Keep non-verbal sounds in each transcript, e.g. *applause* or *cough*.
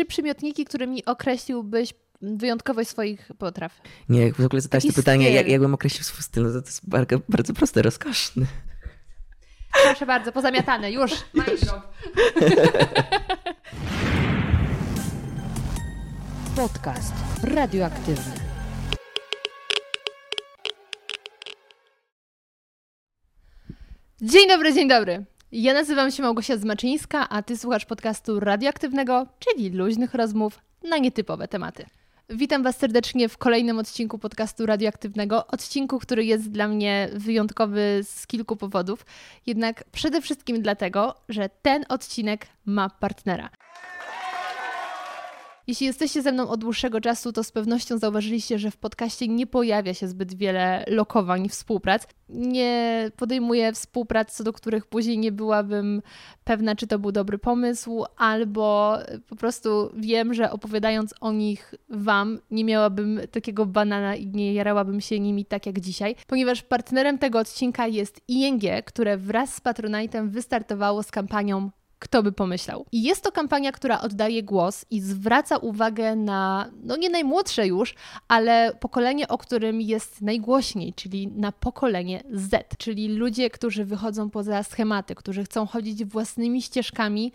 trzy przymiotniki, którymi określiłbyś wyjątkowość swoich potraw? Nie, jak w ogóle zadałeś to pytanie, jak, jakbym określił swój styl, no to, to jest bardzo, bardzo proste, rozkoszny. Proszę bardzo, pozamiatane, już. już. *laughs* Podcast radioaktywny. Dzień dobry, dzień dobry. Ja nazywam się Małgosia Zmaczyńska, a ty słuchasz podcastu radioaktywnego, czyli luźnych rozmów na nietypowe tematy. Witam Was serdecznie w kolejnym odcinku podcastu radioaktywnego. Odcinku, który jest dla mnie wyjątkowy z kilku powodów, jednak przede wszystkim dlatego, że ten odcinek ma partnera. Jeśli jesteście ze mną od dłuższego czasu, to z pewnością zauważyliście, że w podcaście nie pojawia się zbyt wiele lokowań współprac. Nie podejmuję współprac, co do których później nie byłabym pewna, czy to był dobry pomysł, albo po prostu wiem, że opowiadając o nich Wam, nie miałabym takiego banana i nie jarałabym się nimi tak jak dzisiaj, ponieważ partnerem tego odcinka jest ING, które wraz z Patronite'em wystartowało z kampanią kto by pomyślał? I jest to kampania, która oddaje głos i zwraca uwagę na, no nie najmłodsze już, ale pokolenie, o którym jest najgłośniej, czyli na pokolenie Z, czyli ludzie, którzy wychodzą poza schematy, którzy chcą chodzić własnymi ścieżkami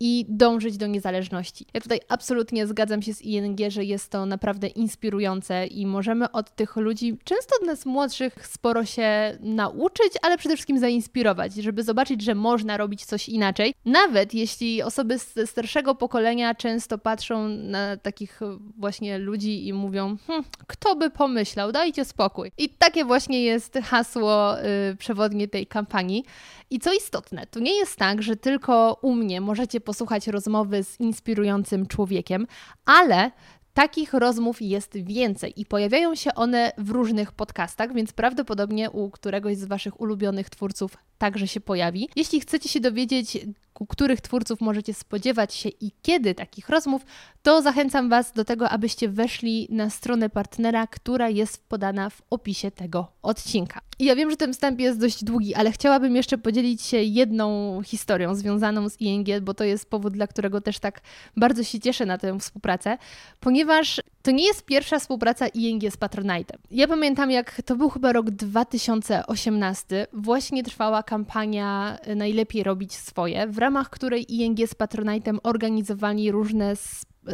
i dążyć do niezależności. Ja tutaj absolutnie zgadzam się z ING, że jest to naprawdę inspirujące i możemy od tych ludzi, często od nas młodszych, sporo się nauczyć, ale przede wszystkim zainspirować, żeby zobaczyć, że można robić coś inaczej. Nawet jeśli osoby ze starszego pokolenia często patrzą na takich właśnie ludzi i mówią, hm, kto by pomyślał, dajcie spokój. I takie właśnie jest hasło yy, przewodnie tej kampanii. I co istotne, to nie jest tak, że tylko u mnie możecie posłuchać rozmowy z inspirującym człowiekiem, ale Takich rozmów jest więcej i pojawiają się one w różnych podcastach, więc prawdopodobnie u któregoś z Waszych ulubionych twórców także się pojawi. Jeśli chcecie się dowiedzieć, u których twórców możecie spodziewać się i kiedy takich rozmów, to zachęcam Was do tego, abyście weszli na stronę partnera, która jest podana w opisie tego odcinka. I ja wiem, że ten wstęp jest dość długi, ale chciałabym jeszcze podzielić się jedną historią związaną z ING, bo to jest powód, dla którego też tak bardzo się cieszę na tę współpracę, ponieważ to nie jest pierwsza współpraca ING z Patronite'em. Ja pamiętam, jak to był chyba rok 2018, właśnie trwała kampania Najlepiej robić swoje, w ramach której ING z Patronite'em organizowali różne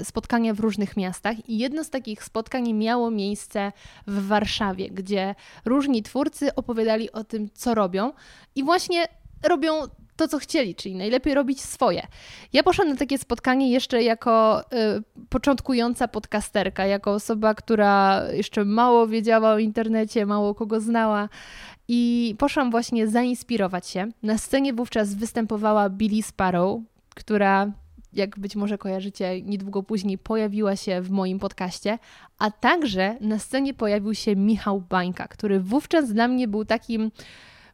spotkania w różnych miastach i jedno z takich spotkań miało miejsce w Warszawie, gdzie różni twórcy opowiadali o tym, co robią i właśnie robią to, co chcieli, czyli najlepiej robić swoje. Ja poszłam na takie spotkanie jeszcze jako y, początkująca podcasterka, jako osoba, która jeszcze mało wiedziała o internecie, mało kogo znała. I poszłam właśnie zainspirować się. Na scenie wówczas występowała Billy Sparrow, która, jak być może kojarzycie, niedługo później pojawiła się w moim podcaście, a także na scenie pojawił się Michał Bańka, który wówczas dla mnie był takim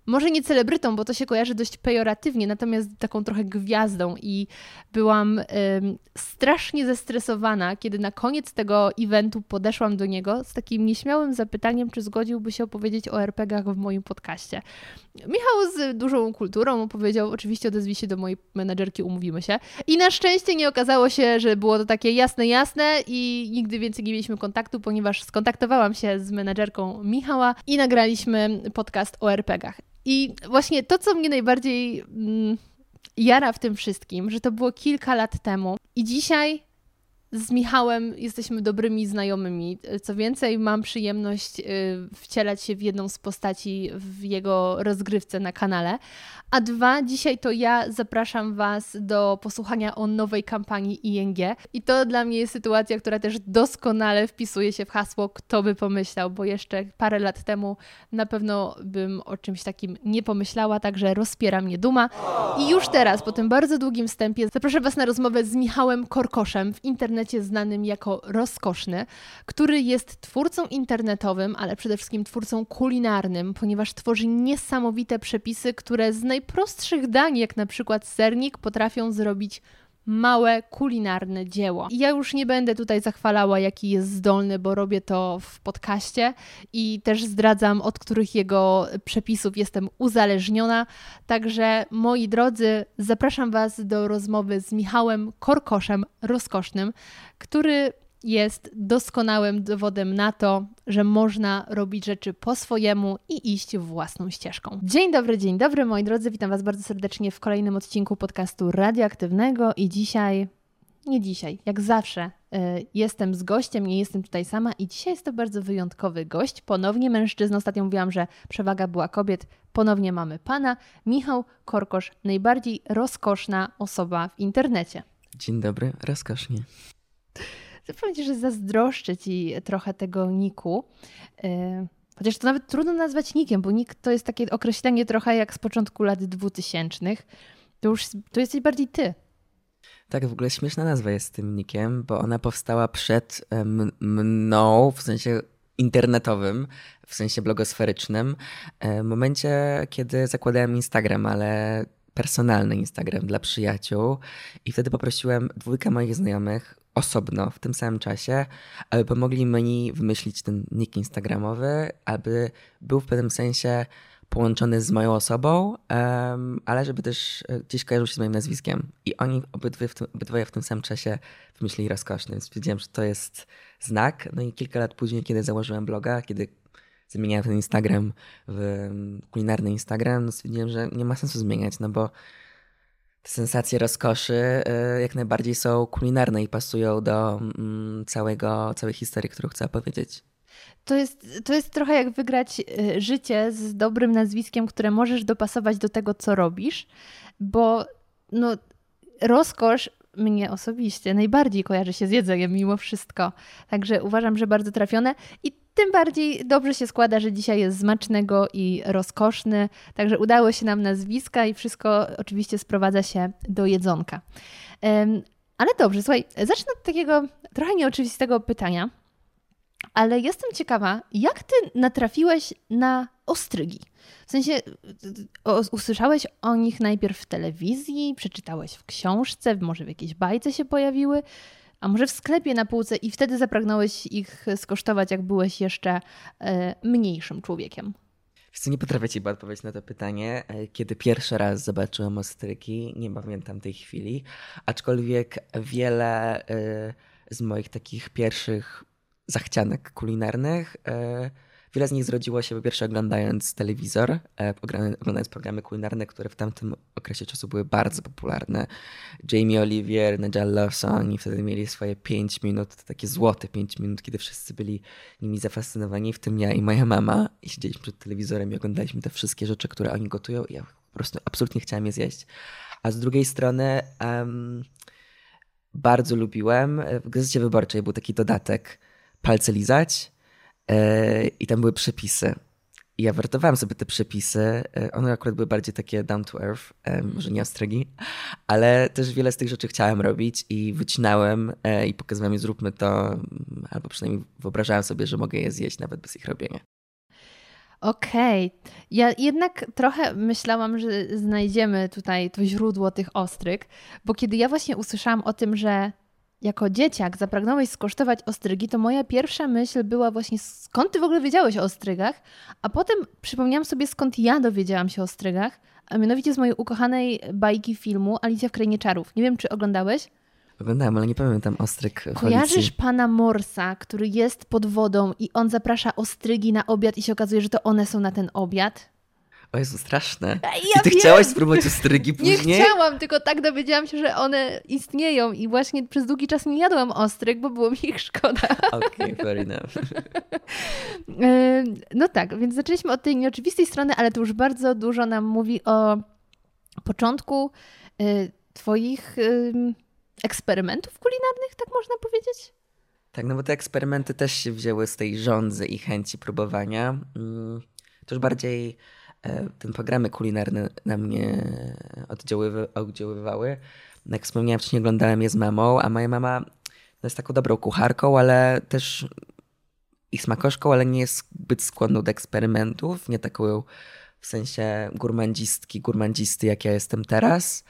może nie celebrytą, bo to się kojarzy dość pejoratywnie, natomiast taką trochę gwiazdą i byłam strasznie zestresowana, kiedy na koniec tego eventu podeszłam do niego z takim nieśmiałym zapytaniem, czy zgodziłby się opowiedzieć o RPGach w moim podcaście. Michał z dużą kulturą powiedział, oczywiście odezwij się do mojej menedżerki, umówimy się. I na szczęście nie okazało się, że było to takie jasne, jasne i nigdy więcej nie mieliśmy kontaktu, ponieważ skontaktowałam się z menedżerką Michała i nagraliśmy podcast o RPGach. I właśnie to, co mnie najbardziej mm, jara w tym wszystkim, że to było kilka lat temu i dzisiaj z Michałem jesteśmy dobrymi znajomymi. Co więcej, mam przyjemność y, wcielać się w jedną z postaci w jego rozgrywce na kanale. A dwa, dzisiaj to ja zapraszam Was do posłuchania o nowej kampanii ING. I to dla mnie jest sytuacja, która też doskonale wpisuje się w hasło Kto by pomyślał, bo jeszcze parę lat temu na pewno bym o czymś takim nie pomyślała, także rozpiera mnie duma. I już teraz, po tym bardzo długim wstępie, zapraszam Was na rozmowę z Michałem Korkoszem w internecie znanym jako Rozkoszny, który jest twórcą internetowym, ale przede wszystkim twórcą kulinarnym, ponieważ tworzy niesamowite przepisy, które z naj najprostszych dań, jak na przykład sernik, potrafią zrobić małe kulinarne dzieło. I ja już nie będę tutaj zachwalała, jaki jest zdolny, bo robię to w podcaście i też zdradzam, od których jego przepisów jestem uzależniona. Także moi drodzy, zapraszam Was do rozmowy z Michałem Korkoszem Rozkosznym, który jest doskonałym dowodem na to, że można robić rzeczy po swojemu i iść własną ścieżką. Dzień dobry, dzień dobry moi drodzy, witam Was bardzo serdecznie w kolejnym odcinku podcastu radioaktywnego i dzisiaj, nie dzisiaj, jak zawsze, yy, jestem z gościem, nie jestem tutaj sama i dzisiaj jest to bardzo wyjątkowy gość, ponownie mężczyzna, ostatnio mówiłam, że przewaga była kobiet, ponownie mamy pana, Michał Korkosz, najbardziej rozkoszna osoba w internecie. Dzień dobry, rozkosznie. Powiem Ci, że zazdroszczę Ci trochę tego niku. E, chociaż to nawet trudno nazwać nikiem, bo nik to jest takie określenie trochę jak z początku lat dwutysięcznych. To już to jesteś bardziej ty. Tak, w ogóle śmieszna nazwa jest tym nikiem, bo ona powstała przed mną, w sensie internetowym, w sensie blogosferycznym, e, w momencie, kiedy zakładałem Instagram, ale personalny Instagram dla przyjaciół i wtedy poprosiłem dwójkę moich znajomych osobno w tym samym czasie, aby pomogli mi wymyślić ten nick instagramowy, aby był w pewnym sensie połączony z moją osobą, um, ale żeby też e, gdzieś kojarzył się z moim nazwiskiem. I oni obydwie w tym, obydwoje w tym samym czasie wymyślili rozkoszny, więc wiedziałem, że to jest znak. No i kilka lat później, kiedy założyłem bloga, kiedy zmieniałem ten Instagram w kulinarny Instagram, no stwierdziłem, że nie ma sensu zmieniać, no bo sensacje rozkoszy y, jak najbardziej są kulinarne i pasują do mm, całego, całej historii, którą chcę opowiedzieć. To jest, to jest trochę jak wygrać y, życie z dobrym nazwiskiem, które możesz dopasować do tego, co robisz, bo no, rozkosz mnie osobiście najbardziej kojarzy się z jedzeniem mimo wszystko. Także uważam, że bardzo trafione i tym bardziej dobrze się składa, że dzisiaj jest smacznego i rozkoszny. Także udało się nam nazwiska i wszystko oczywiście sprowadza się do jedzonka. Ale dobrze, słuchaj, zacznę od takiego trochę nieoczywistego pytania, ale jestem ciekawa, jak ty natrafiłeś na ostrygi? W sensie, usłyszałeś o nich najpierw w telewizji, przeczytałeś w książce, może w jakiejś bajce się pojawiły, a może w sklepie na półce i wtedy zapragnąłeś ich skosztować, jak byłeś jeszcze e, mniejszym człowiekiem? Wiesz nie potrafię ci odpowiedzieć na to pytanie. E, kiedy pierwszy raz zobaczyłem ostryki, nie pamiętam tej chwili, aczkolwiek wiele e, z moich takich pierwszych zachcianek kulinarnych Wiele z nich zrodziło się po pierwsze oglądając telewizor, e, oglądając programy kulinarne, które w tamtym okresie czasu były bardzo popularne. Jamie Olivier, Nigel Lawson i wtedy mieli swoje 5 minut, takie złote 5 minut, kiedy wszyscy byli nimi zafascynowani, w tym ja i moja mama. I siedzieliśmy przed telewizorem i oglądaliśmy te wszystkie rzeczy, które oni gotują i ja po prostu absolutnie chciałem je zjeść. A z drugiej strony um, bardzo lubiłem, w Gazecie Wyborczej był taki dodatek palce lizać E, i tam były przepisy. I ja wertowałem sobie te przepisy. E, one akurat były bardziej takie down to earth, e, może nie ostrygi, ale też wiele z tych rzeczy chciałem robić i wycinałem i pokazywałem, zróbmy to, albo przynajmniej wyobrażałem sobie, że mogę je zjeść nawet bez ich robienia. Okej. Okay. Ja jednak trochę myślałam, że znajdziemy tutaj to źródło tych ostryg, bo kiedy ja właśnie usłyszałam o tym, że jako dzieciak zapragnąłeś skosztować ostrygi, to moja pierwsza myśl była właśnie skąd ty w ogóle wiedziałeś o ostrygach, a potem przypomniałam sobie skąd ja dowiedziałam się o ostrygach, a mianowicie z mojej ukochanej bajki filmu Alicja w Krainie Czarów. Nie wiem, czy oglądałeś? Oglądałem, ale nie pamiętam ostryg w Kojarzysz pana Morsa, który jest pod wodą i on zaprasza ostrygi na obiad i się okazuje, że to one są na ten obiad? O Jezu, straszne. Ja I ty wiem. chciałaś spróbować ostrygi *laughs* później? Nie chciałam, tylko tak dowiedziałam się, że one istnieją i właśnie przez długi czas nie jadłam ostryg, bo było mi ich szkoda. *laughs* Okej, okay, *laughs* fair enough. no tak, więc zaczęliśmy od tej nieoczywistej strony, ale to już bardzo dużo nam mówi o początku y, twoich eksperymentów kulinarnych, tak można powiedzieć? Tak, no bo te eksperymenty też się wzięły z tej żądzy i chęci próbowania. Mm, już bardziej E, ten programy kulinarne na mnie oddziaływały. Jak wspomniałem wcześniej, oglądałem je z mamą, a moja mama jest taką dobrą kucharką, ale też i smakoszką, ale nie jest zbyt skłonną do eksperymentów, nie taką w sensie gurmandzistki, gurmandzisty, jak ja jestem teraz.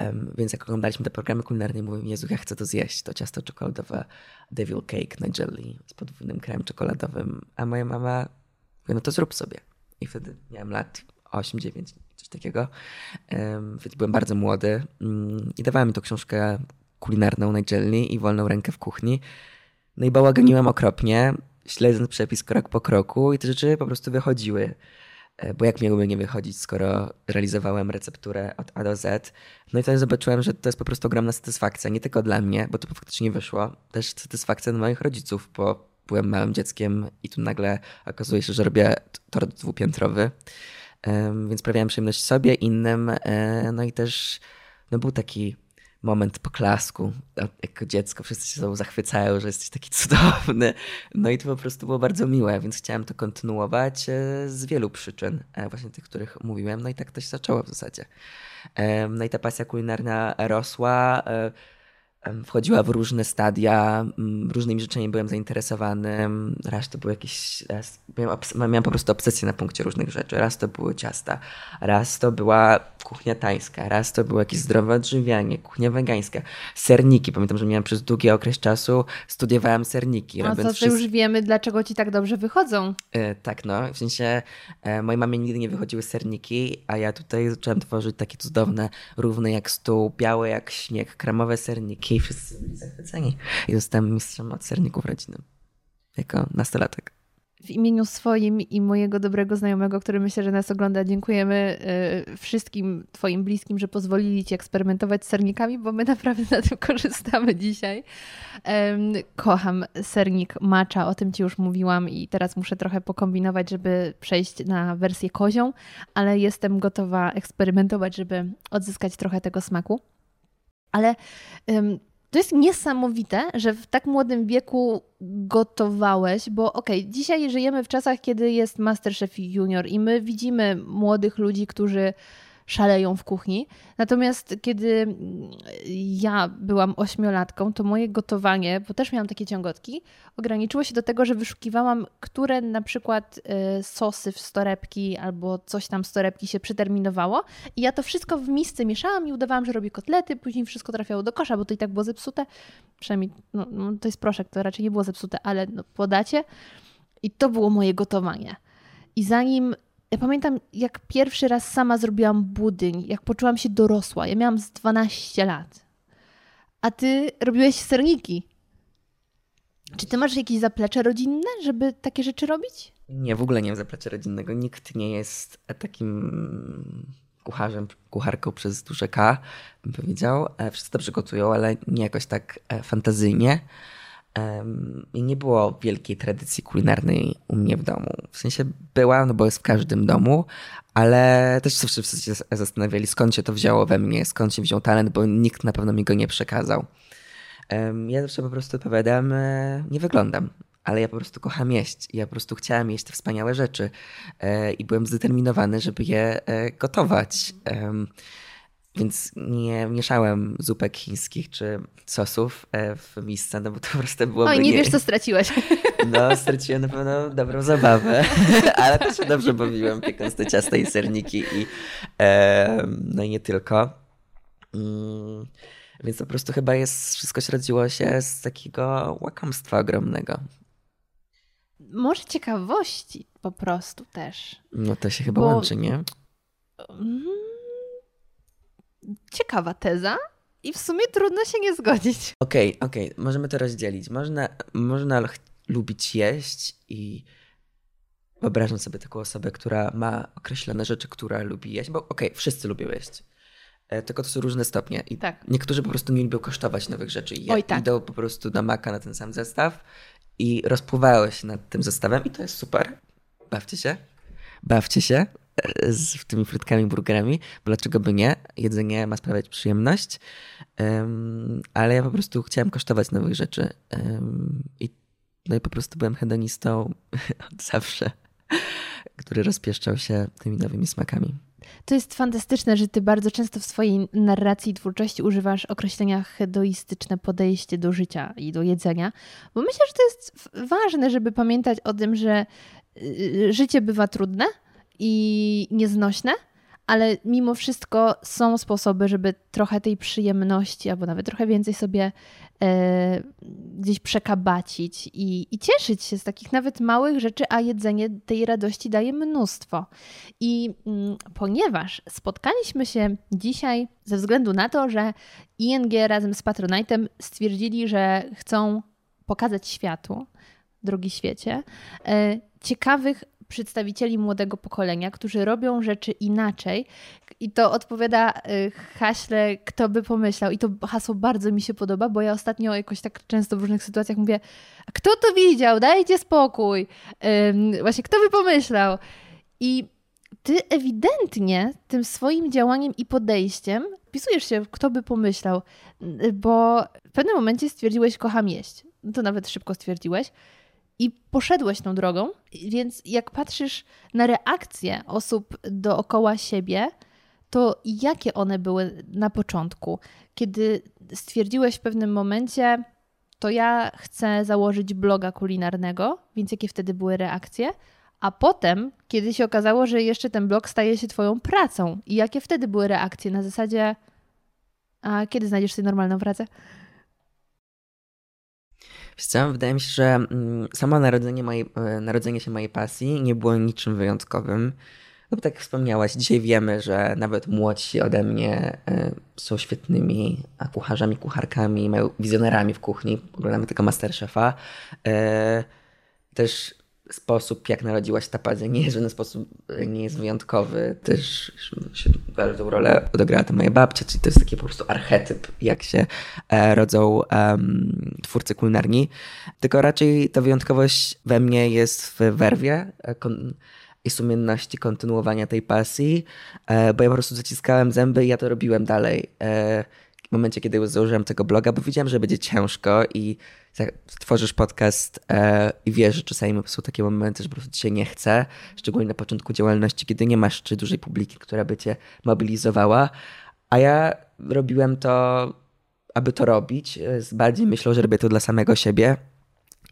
Um, więc jak oglądaliśmy te programy kulinarne, mówię, Jezu, ja chcę to zjeść, to ciasto czekoladowe Devil Cake na jelly z podwójnym kremem czekoladowym. A moja mama mówi, no to zrób sobie. I wtedy miałem lat 8-9, coś takiego. Więc byłem bardzo młody um, i dawała mi to książkę kulinarną na jelly i wolną rękę w kuchni. No i bałaganiłem okropnie, śledząc przepis krok po kroku i te rzeczy po prostu wychodziły. E, bo jak miałyby nie wychodzić, skoro realizowałem recepturę od A do Z. No i wtedy zobaczyłem, że to jest po prostu ogromna satysfakcja, nie tylko dla mnie, bo to faktycznie wyszło, też satysfakcja dla moich rodziców, bo byłem małym dzieckiem i tu nagle okazuje się, że robię tort dwupiętrowy. Więc sprawiałem przyjemność sobie, innym, e, no i też no był taki moment poklasku. Jako dziecko wszyscy się sobą zachwycają, że jesteś taki cudowny. No i to po prostu było bardzo miłe, więc chciałem to kontynuować e, z wielu przyczyn, e, właśnie tych, których mówiłem. No i tak to się zaczęło w zasadzie. No i ta pasja kulinarna rosła wchodziła w różne stadia, różnymi rzeczami byłem zainteresowany. Raz to były jakieś, raz, miałem, po prostu obsesję na punkcie różnych rzeczy. Raz to były ciasta, raz to była kuchnia tańska, raz to było jakieś zdrowe odżywianie, kuchnia wegańska, serniki. Pamiętam, że miałem przez długi okres czasu, studiowałem serniki. No to, to już wiemy, dlaczego ci tak dobrze wychodzą. E, tak, no. W sensie e, mojej mamie nigdy nie wychodziły serniki, a ja tutaj zacząłem tworzyć takie cudowne, równe jak stół, białe jak śnieg, kremowe serniki i wszyscy byli zachwyceni. I zostałem mistrzem od serników rodzinnym jako nastolatek. W imieniu swoim i mojego dobrego znajomego, który myślę, że nas ogląda, dziękujemy y, wszystkim Twoim bliskim, że pozwolili Ci eksperymentować z sernikami, bo my naprawdę na tym *laughs* korzystamy dzisiaj. Kocham sernik matcha, o tym Ci już mówiłam i teraz muszę trochę pokombinować, żeby przejść na wersję kozią, ale jestem gotowa eksperymentować, żeby odzyskać trochę tego smaku. Ale to jest niesamowite, że w tak młodym wieku gotowałeś, bo okej, okay, dzisiaj żyjemy w czasach, kiedy jest Masterchef Junior i my widzimy młodych ludzi, którzy szaleją w kuchni. Natomiast kiedy ja byłam ośmiolatką, to moje gotowanie, bo też miałam takie ciągotki, ograniczyło się do tego, że wyszukiwałam, które na przykład y, sosy w storepki albo coś tam z torebki się przeterminowało i ja to wszystko w misce mieszałam i udawałam, że robię kotlety, później wszystko trafiało do kosza, bo to i tak było zepsute. Przynajmniej no, no, to jest proszek, to raczej nie było zepsute, ale no, podacie. I to było moje gotowanie. I zanim ja pamiętam, jak pierwszy raz sama zrobiłam budyń, jak poczułam się dorosła. Ja miałam z 12 lat. A ty robiłeś serniki. Czy ty masz jakieś zaplecze rodzinne, żeby takie rzeczy robić? Nie, w ogóle nie mam zaplecza rodzinnego. Nikt nie jest takim kucharzem, kucharką przez duże K, bym powiedział. E, wszyscy dobrze gotują, ale nie jakoś tak e, fantazyjnie. I nie było wielkiej tradycji kulinarnej u mnie w domu. W sensie była, no bo jest w każdym domu, ale też wszyscy się zastanawiali, skąd się to wzięło we mnie, skąd się wziął talent, bo nikt na pewno mi go nie przekazał. Ja zawsze po prostu odpowiadam, e, nie wyglądam, ale ja po prostu kocham jeść. Ja po prostu chciałam jeść te wspaniałe rzeczy e, i byłem zdeterminowany, żeby je e, gotować. Więc nie mieszałem zupek chińskich czy sosów e, w misce, no bo to po prostu byłoby... Oj, nie, nie wiesz, co straciłeś. *laughs* No, straciłem na pewno dobrą zabawę, *laughs* ale też się dobrze bawiłem, piekąc te ciasta i serniki i e, no i nie tylko. Mm, więc po prostu chyba jest, wszystko środziło się z takiego łakomstwa ogromnego. Może ciekawości po prostu też. No to się chyba bo... łączy, nie? Mm, ciekawa teza i w sumie trudno się nie zgodzić. Okej, okay, okej, okay. możemy to rozdzielić. Można, można lubić jeść i wyobrażam sobie taką osobę, która ma określone rzeczy, która lubi jeść, bo okej, okay, wszyscy lubią jeść. E, tylko to są różne stopnie. I tak. Niektórzy po prostu nie lubią kosztować nowych rzeczy i Oj, tak. idą po prostu do maka na ten sam zestaw i rozpływają się nad tym zestawem i to jest super. Bawcie się. Bawcie się z tymi frytkami, burgerami, bo dlaczego by nie? Jedzenie ma sprawiać przyjemność, um, ale ja po prostu chciałem kosztować nowych rzeczy um, i, no i po prostu byłem hedonistą *laughs* od zawsze, który rozpieszczał się tymi nowymi smakami. To jest fantastyczne, że ty bardzo często w swojej narracji i twórczości używasz określenia hedoistyczne podejście do życia i do jedzenia, bo myślę, że to jest ważne, żeby pamiętać o tym, że y, życie bywa trudne, i nieznośne, ale mimo wszystko są sposoby, żeby trochę tej przyjemności, albo nawet trochę więcej sobie e, gdzieś przekabacić i, i cieszyć się z takich nawet małych rzeczy, a jedzenie tej radości daje mnóstwo. I mm, ponieważ spotkaliśmy się dzisiaj ze względu na to, że ING razem z Patronite'em stwierdzili, że chcą pokazać światu, drogi świecie, e, ciekawych przedstawicieli młodego pokolenia, którzy robią rzeczy inaczej. I to odpowiada y, haśle, kto by pomyślał. I to hasło bardzo mi się podoba, bo ja ostatnio jakoś tak często w różnych sytuacjach mówię, kto to widział? Dajcie spokój. Właśnie, kto by pomyślał? I ty ewidentnie tym swoim działaniem i podejściem wpisujesz się, kto by pomyślał, bo w pewnym momencie stwierdziłeś, kocham jeść. To nawet szybko stwierdziłeś i poszedłeś tą drogą, więc jak patrzysz na reakcje osób dookoła siebie, to jakie one były na początku, kiedy stwierdziłeś w pewnym momencie, to ja chcę założyć bloga kulinarnego, więc jakie wtedy były reakcje? A potem, kiedy się okazało, że jeszcze ten blog staje się Twoją pracą, i jakie wtedy były reakcje na zasadzie, a kiedy znajdziesz sobie normalną pracę? Wiesz wydaje mi się, że mm, samo narodzenie, mojej, e, narodzenie się mojej pasji nie było niczym wyjątkowym. No bo tak jak wspomniałaś, dzisiaj wiemy, że nawet młodsi ode mnie e, są świetnymi kucharzami, kucharkami, mają wizjonerami w kuchni. Oglądamy tego Masterchefa. E, też sposób, jak narodziła się ta pasja, nie jest w żaden sposób, nie jest wyjątkowy. Też się bardzo rolę odegrała to moja babcia, czyli to jest taki po prostu archetyp, jak się e, rodzą twórcy kulinarni. Tylko raczej ta wyjątkowość we mnie jest w werwie e, i sumienności kontynuowania tej pasji, e, bo ja po prostu zaciskałem zęby i ja to robiłem dalej w momencie, kiedy założyłem tego bloga, bo wiedziałem, że będzie ciężko i tworzysz podcast e, i wiesz, że czasami są takie momenty, że po prostu ci się nie chce, szczególnie na początku działalności, kiedy nie masz czy dużej publiki, która by cię mobilizowała. A ja robiłem to, aby to robić. Bardziej myślał, że robię to dla samego siebie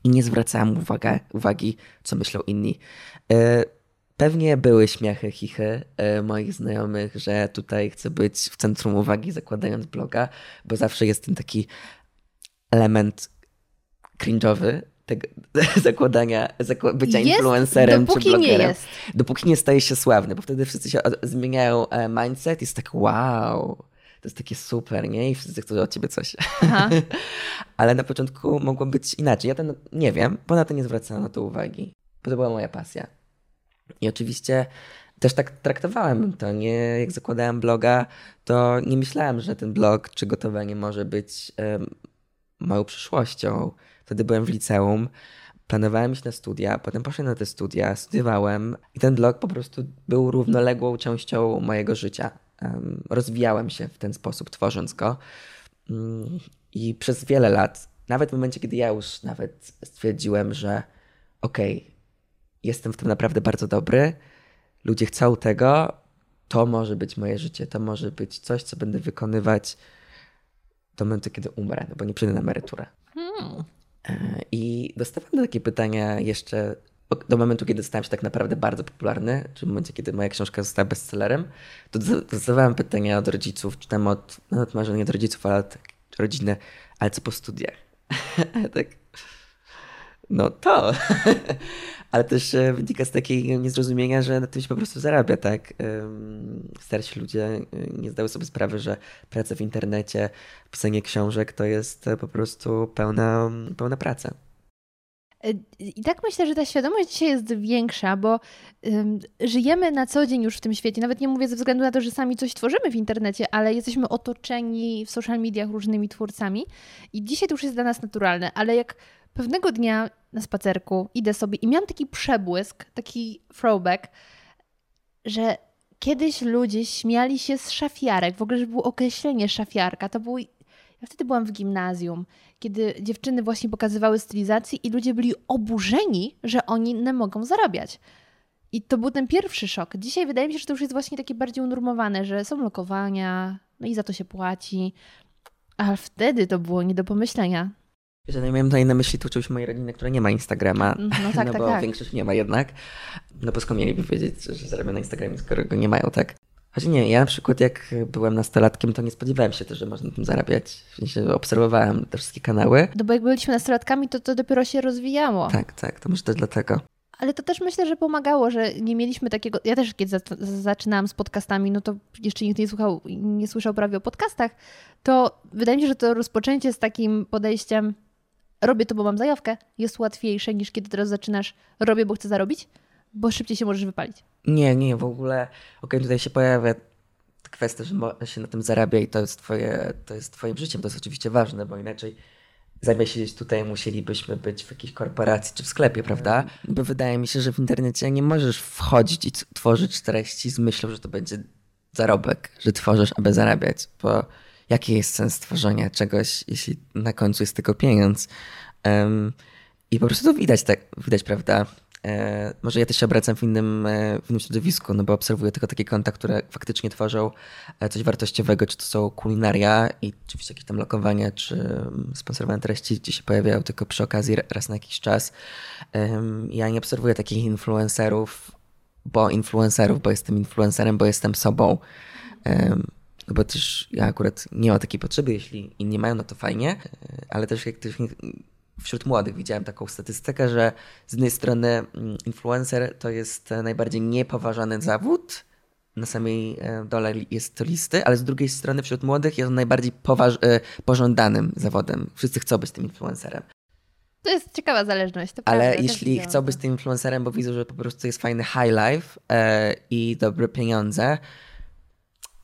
i nie zwracałem uwagę, uwagi, co myślą inni. E, Pewnie były śmiechy, chichy e, moich znajomych, że tutaj chcę być w centrum uwagi zakładając bloga, bo zawsze jest ten taki element cringe'owy tego *laughs* zakładania, zakła bycia jest, influencerem czy blogerem. Nie jest. Dopóki nie staje się sławny, bo wtedy wszyscy się zmieniają e, mindset i jest tak wow, to jest takie super, nie? I wszyscy chcą od ciebie coś. *laughs* Ale na początku mogło być inaczej. Ja ten nie wiem, bo na to nie zwracałem na to uwagi. Bo to była moja pasja. I oczywiście też tak traktowałem to, nie? Jak zakładałem bloga, to nie myślałem, że ten blog czy gotowanie może być um, moją przyszłością. Wtedy byłem w liceum, planowałem iść na studia, potem poszedłem na te studia, studiowałem i ten blog po prostu był równoległą częścią mojego życia. Um, rozwijałem się w ten sposób, tworząc go. Um, I przez wiele lat, nawet w momencie, kiedy ja już nawet stwierdziłem, że okej, okay, jestem w tym naprawdę bardzo dobry, ludzie chcą tego, to może być moje życie, to może być coś, co będę wykonywać do momentu, kiedy umrę, no bo nie przyjdę na emeryturę. Hmm. E, I dostawałem takie pytania jeszcze do momentu, kiedy stałem się tak naprawdę bardzo popularny, czy w momencie, kiedy moja książka została bestsellerem, to dostawałem pytania od rodziców, czy tam od, no może nie od rodziców, ale od rodziny, ale co po studiach? *laughs* tak, no to. *laughs* ale też e, wynika z takiego niezrozumienia, że na tym się po prostu zarabia, tak? Starsi ludzie e, nie zdały sobie sprawy, że praca w internecie, pisanie książek to jest e, po prostu pełna, pełna praca. I tak myślę, że ta świadomość dzisiaj jest większa, bo um, żyjemy na co dzień już w tym świecie. Nawet nie mówię ze względu na to, że sami coś tworzymy w internecie, ale jesteśmy otoczeni w social mediach różnymi twórcami. I dzisiaj to już jest dla nas naturalne, ale jak pewnego dnia na spacerku idę sobie i miałam taki przebłysk, taki throwback, że kiedyś ludzie śmiali się z szafiarek. W ogóle, że było określenie szafiarka. To był. Ja wtedy byłam w gimnazjum, kiedy dziewczyny właśnie pokazywały stylizację i ludzie byli oburzeni, że oni nie mogą zarabiać. I to był ten pierwszy szok. Dzisiaj wydaje mi się, że to już jest właśnie takie bardziej unormowane, że są lokowania, no i za to się płaci. A wtedy to było nie do pomyślenia. Że nie miałem tutaj na myśli tu czegoś mojej rodziny, która nie ma Instagrama. No, tak, *laughs* no tak, bo tak. większość nie ma jednak. No bo skąd mieliby wiedzieć, że zarabiają na Instagramie, skoro go nie mają, tak? Choć nie, ja na przykład jak byłem nastolatkiem, to nie spodziewałem się też, że można na tym zarabiać. W sensie obserwowałem te wszystkie kanały. No bo jak byliśmy nastolatkami, to to dopiero się rozwijało. Tak, tak, to może też dlatego. Ale to też myślę, że pomagało, że nie mieliśmy takiego. Ja też kiedy zaczynałam z podcastami, no to jeszcze nikt nie słuchał, nie słyszał prawie o podcastach, to wydaje mi się, że to rozpoczęcie z takim podejściem robię to, bo mam zajawkę, jest łatwiejsze niż kiedy teraz zaczynasz robię, bo chcę zarobić, bo szybciej się możesz wypalić. Nie, nie, w ogóle. Okej, okay, tutaj się pojawia kwestia, że się na tym zarabia i to jest, twoje, to jest twoim życiem. To jest oczywiście ważne, bo inaczej zamiast siedzieć tutaj, musielibyśmy być w jakiejś korporacji czy w sklepie, prawda? Bo wydaje mi się, że w internecie nie możesz wchodzić i tworzyć treści z myślą, że to będzie zarobek, że tworzysz, aby zarabiać, bo jaki jest sens tworzenia czegoś, jeśli na końcu jest tylko pieniądz? Um, I po prostu to widać, tak, widać, prawda? E, może ja też się obracam w innym, e, w innym środowisku, no bo obserwuję tylko takie konta, które faktycznie tworzą e, coś wartościowego, czy to są kulinaria i oczywiście jakieś tam lokowania, czy mm, sponsorowane treści, gdzie się pojawiają tylko przy okazji raz na jakiś czas. Ja nie obserwuję takich influencerów, bo influencerów, bo jestem influencerem, bo jestem sobą. Bo też ja akurat nie mam takiej potrzeby, jeśli inni mają, no to fajnie, ale też jak ktoś wśród młodych widziałem taką statystykę, że z jednej strony mm, influencer to jest najbardziej niepoważany zawód, na samej e, dole jest to listy, ale z drugiej strony wśród młodych jest on najbardziej poważ- e, pożądanym zawodem. Wszyscy chcą być tym influencerem. To jest ciekawa zależność. Ale prawda, jeśli chcą być tym influencerem, bo widzą, że po prostu jest fajny high life e, i dobre pieniądze,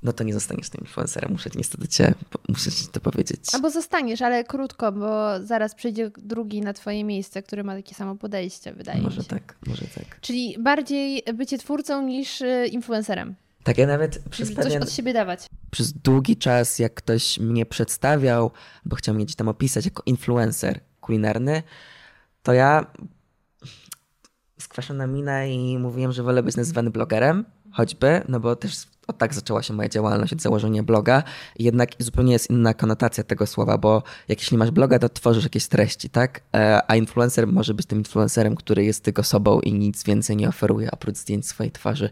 no to nie zostaniesz tym influencerem. Muszę niestety cię, muszę ci to powiedzieć. Albo zostaniesz, ale krótko, bo zaraz przyjdzie drugi na twoje miejsce, który ma takie samo podejście, wydaje może mi się. Może tak, może tak. Czyli bardziej bycie twórcą niż y, influencerem. Tak, ja nawet przez Czyli pewien, coś od siebie dawać. Przez długi czas, jak ktoś mnie przedstawiał, bo chciał mnie gdzieś tam opisać jako influencer kulinarny, to ja skwaszona mina i mówiłem, że wolę być nazywany blogerem, choćby, no bo też o tak zaczęła się moja działalność od założenia bloga. Jednak zupełnie jest inna konotacja tego słowa, bo jak jeśli masz bloga, to tworzysz jakieś treści, tak? E, a influencer może być tym influencerem, który jest tylko sobą i nic więcej nie oferuje oprócz zdjęć swojej twarzy.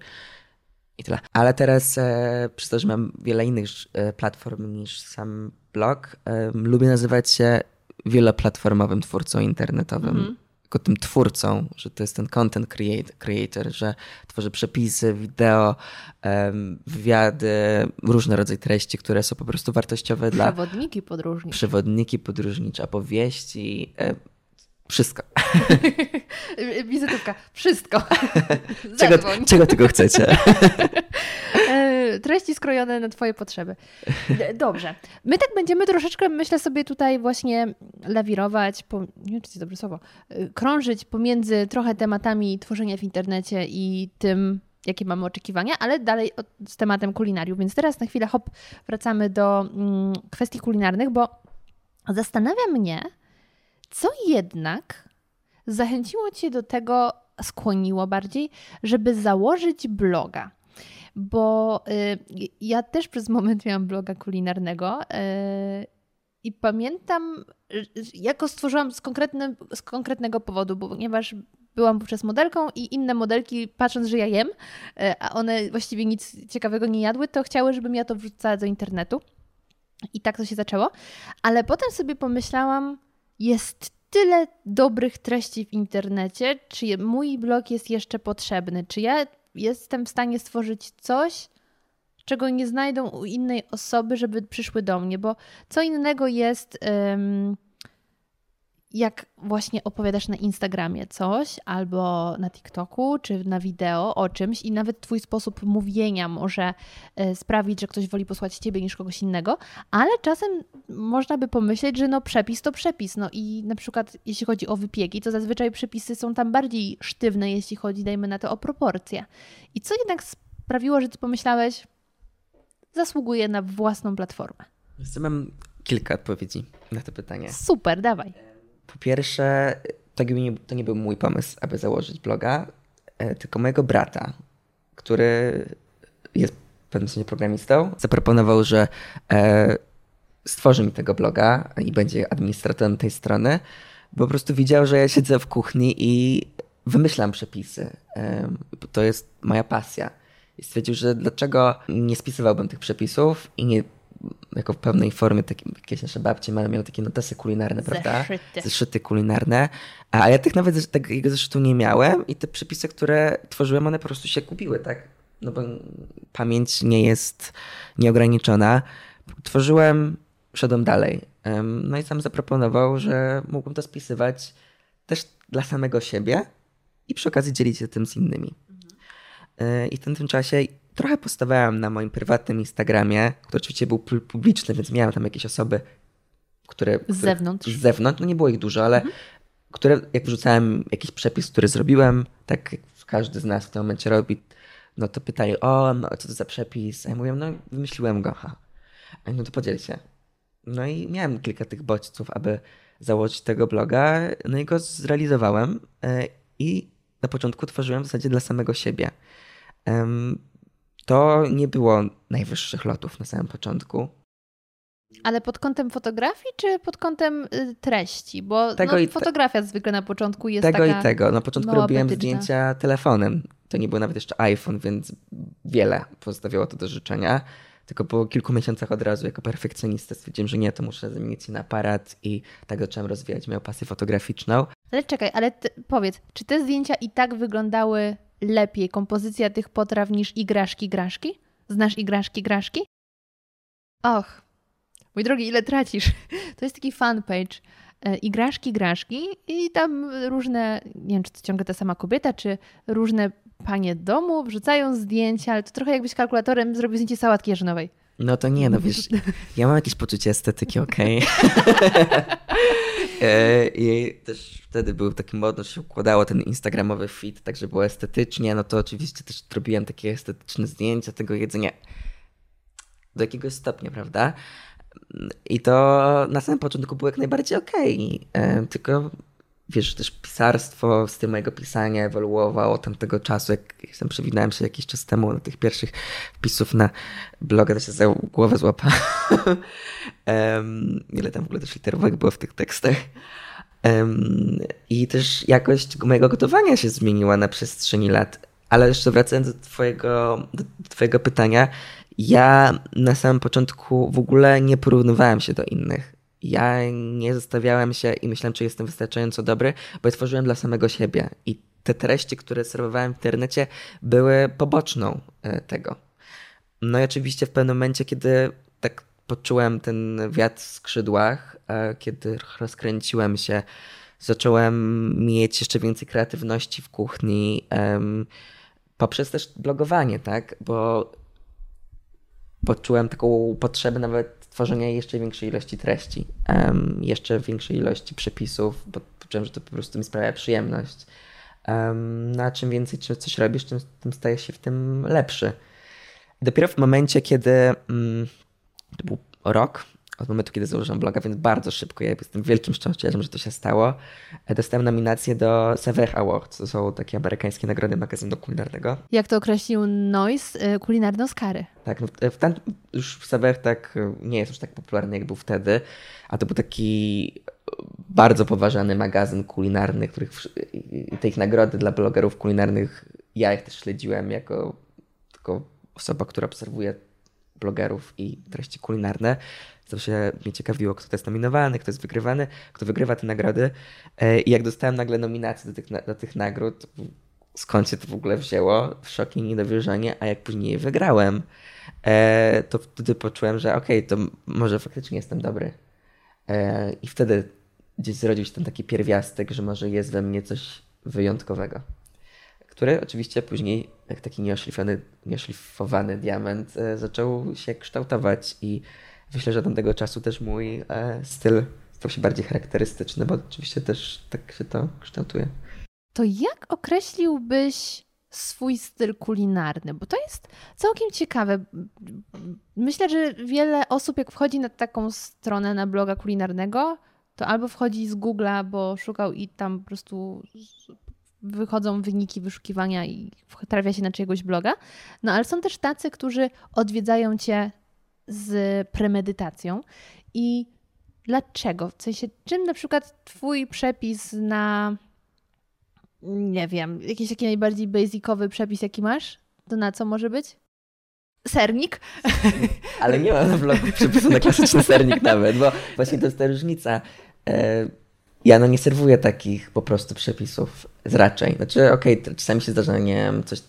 I tyle. Ale teraz, e, przez to, że mam wiele innych e, platform niż sam blog, e, lubię nazywać się wieloplatformowym twórcą internetowym. Mm -hmm tylko tym twórcą, że to jest ten content creator, że tworzy przepisy, wideo, wywiady, różne rodzaje treści, które są po prostu wartościowe dla... Przewodniki podróżnicze. Przewodniki podróżnicze, opowieści, wszystko. *laughs* Wizytówka. Wszystko. *laughs* czego, czego tylko chcecie. *laughs* Treści skrojone na Twoje potrzeby. Dobrze. My tak będziemy troszeczkę, myślę sobie tutaj właśnie lawirować, po, nie wiem czy to dobre słowo, e, krążyć pomiędzy trochę tematami tworzenia w internecie i tym, jakie mamy oczekiwania, ale dalej z tematem kulinariów. Więc teraz na chwilę hop, wracamy do mm, kwestii kulinarnych, bo zastanawia mnie, co jednak zachęciło Cię do tego, skłoniło bardziej, żeby założyć bloga? Bo y, ja też przez moment miałam bloga kulinarnego y, i pamiętam, jak go stworzyłam z, z konkretnego powodu, ponieważ byłam wówczas modelką i inne modelki, patrząc, że ja jem, y, a one właściwie nic ciekawego nie jadły, to chciały, żebym ja to wrzucała do internetu. I tak to się zaczęło. Ale potem sobie pomyślałam, jest tyle dobrych treści w internecie, czy mój blog jest jeszcze potrzebny? Czy ja jestem w stanie stworzyć coś, czego nie znajdą u innej osoby, żeby przyszły do mnie? Bo co innego jest. Jak właśnie opowiadasz na Instagramie coś, albo na TikToku, czy na wideo o czymś, i nawet Twój sposób mówienia może e, sprawić, że ktoś woli posłać Ciebie niż kogoś innego, ale czasem można by pomyśleć, że no przepis to przepis. No i na przykład jeśli chodzi o wypieki, to zazwyczaj przepisy są tam bardziej sztywne, jeśli chodzi, dajmy na to, o proporcje. I co jednak sprawiło, że Ty pomyślałeś, zasługuje na własną platformę? Mam kilka odpowiedzi na to pytanie. Super, dawaj. Po pierwsze, to nie, to nie był mój pomysł, aby założyć bloga, e, tylko mojego brata, który jest pewnym sensie programistą, zaproponował, że e, stworzy mi tego bloga i będzie administratorem tej strony. Po prostu widział, że ja siedzę w kuchni i wymyślam przepisy. E, to jest moja pasja. I stwierdził, że dlaczego nie spisywałbym tych przepisów i nie jako w pełnej formie, takie, jakieś nasze babcie mamy, miały takie notesy kulinarne, prawda? Zeszyty. Zeszyty kulinarne. A ja tych nawet takiego zeszytu nie miałem i te przepisy, które tworzyłem, one po prostu się kupiły, tak? No bo pamięć nie jest nieograniczona. Tworzyłem, szedłem dalej. No i sam zaproponował, że mógłbym to spisywać też dla samego siebie i przy okazji dzielić się tym z innymi. E, I w tym, tym czasie trochę postawałem na moim prywatnym Instagramie, który oczywiście był pu- publiczny, więc miałem tam jakieś osoby, które... których- zewnątrz. Z zewnątrz, no nie było ich dużo, ale które jak wrzucałem jakiś przepis, który zrobiłem, tak jak każdy z nas w tym momencie robi, no to pytali, o, no, co to za przepis? A ja mówię, no wymyśliłem go, ha. A no to podziel się. No i miałem kilka tych bodźców, aby założyć tego bloga, no i go zrealizowałem e, i na początku tworzyłem w zasadzie dla samego siebie. To nie było najwyższych lotów na samym początku. Ale pod kątem fotografii, czy pod kątem y, treści? Bo Tego no, i te- fotografia zwykle na początku jest tego taka... i tego. Na początku mało robiłem apetyczna. zdjęcia telefonem. To nie był nawet jeszcze iPhone, więc wiele pozostawiało to do życzenia. Tylko po kilku miesiącach od razu jako perfekcjonista stwierdziłem, że nie, to muszę zamienić się na aparat i tak zacząłem rozwijać moją pasję fotograficzną. Ale czekaj, ale ty, powiedz, czy te zdjęcia i tak wyglądały lepiej, kompozycja tych potraw niż igraszki graszki? Znasz igraszki graszki? Och, mój drogi, ile tracisz? *laughs* To jest taki fanpage. e, Igraszki graszki i tam różne, nie wiem czy to ciągle ta sama kobieta, czy różne panie domu wrzucają zdjęcia, ale to trochę jakbyś kalkulatorem zrobił zdjęcie sałatki jarzynowej. No to nie, no wiesz, *laughs* ja mam jakieś poczucie estetyki, okej. E, *laughs* I też wtedy był taki modno, się układało ten instagramowy feed, tak żeby było estetycznie, no to oczywiście też robiłem takie estetyczne zdjęcia tego jedzenia do jakiegoś stopnia, prawda? I to na samym początku było jak najbardziej okej, e, tylko wiesz, też pisarstwo, styl mojego pisania ewoluowało od tamtego czasu, jak jestem przewinąłem się jakiś czas temu na tych pierwszych wpisów na bloga, to się za głowę złapałem. *laughs* Em, ile tam w ogóle też literówek było w tych tekstach. Em, I też jakość mojego gotowania się zmieniła na przestrzeni lat. Ale jeszcze wracając do twojego, do twojego pytania, ja na samym początku w ogóle nie porównywałem się do innych. Ja nie zostawiałem się i myślałem, czy jestem wystarczająco dobry, bo ja tworzyłem dla samego siebie. I te treści, które serwowałem w internecie, były poboczną e, tego. No i oczywiście w pewnym momencie, kiedy tak poczułem ten wiatr w skrzydłach, e, kiedy rozkręciłem się, zacząłem mieć jeszcze więcej kreatywności w kuchni, poprzez też blogowanie, tak? Bo poczułem taką potrzebę nawet tworzenia jeszcze większej ilości treści, em, jeszcze większej ilości przepisów, bo poczułem, że to po prostu mi sprawia przyjemność. Um, no a czym więcej czy coś robisz, tym, tym stajesz się w tym lepszy. Dopiero w momencie, kiedy mm, to był rok od momentu, kiedy założyłem bloga, więc bardzo szybko, ja jestem wielkim szczęściarzem, że to się stało, dostałem nominację do Sever Awards. To są takie amerykańskie nagrody magazynu kulinarnego. Jak to określił Noise, y, kulinarne Oscary. Tak, no, w ten, już w Sever tak e, nie jest już tak popularny, jak był wtedy, a to był taki e, bardzo poważany magazyn kulinarny, których ich nagrody dla blogerów kulinarnych, ja ich też śledziłem jako tylko osoba, która obserwuje blogerów i treści kulinarne. Zawsze mnie ciekawiło, kto to jest nominowany, kto jest wygrywany, kto wygrywa te nagrody. E, I jak dostałem nagle nominację do tych, do tych nagród, skąd się to w ogóle wzięło? Szok i niedowierzanie, a jak później wygrałem, e, to wtedy poczułem, że okej, to m- może faktycznie jestem dobry. E, I wtedy gdzieś zrodził się ten taki pierwiastek, że może jest we mnie coś wyjątkowego. Który oczywiście później, jak taki nieoszlifowany, nieoszlifowany diament, e, zaczął się kształtować i myślę, że od tamtego czasu też mój e, styl stał się bardziej charakterystyczny, bo oczywiście też tak się to kształtuje. To jak określiłbyś swój styl kulinarny? Bo to jest całkiem ciekawe. Myślę, że wiele osób, jak wchodzi na taką stronę na bloga kulinarnego, to albo wchodzi z Google'a, bo szukał i tam po prostu wychodzą wyniki wyszukiwania i trafia się na czyjegoś bloga. No ale są też tacy, którzy odwiedzają cię z premedytacją. I dlaczego? W sensie, czym na przykład twój przepis na nie wiem, jakiś taki najbardziej basicowy przepis, jaki masz? to na co może być? Sernik. Ale nie mam na blogu przepisu na klasyczny sernik nawet, bo właśnie to jest ta różnica. Ja no nie serwuję takich po prostu przepisów z raczej. Znaczy, okej, okay, czasami się zdarza, nie wiem, coś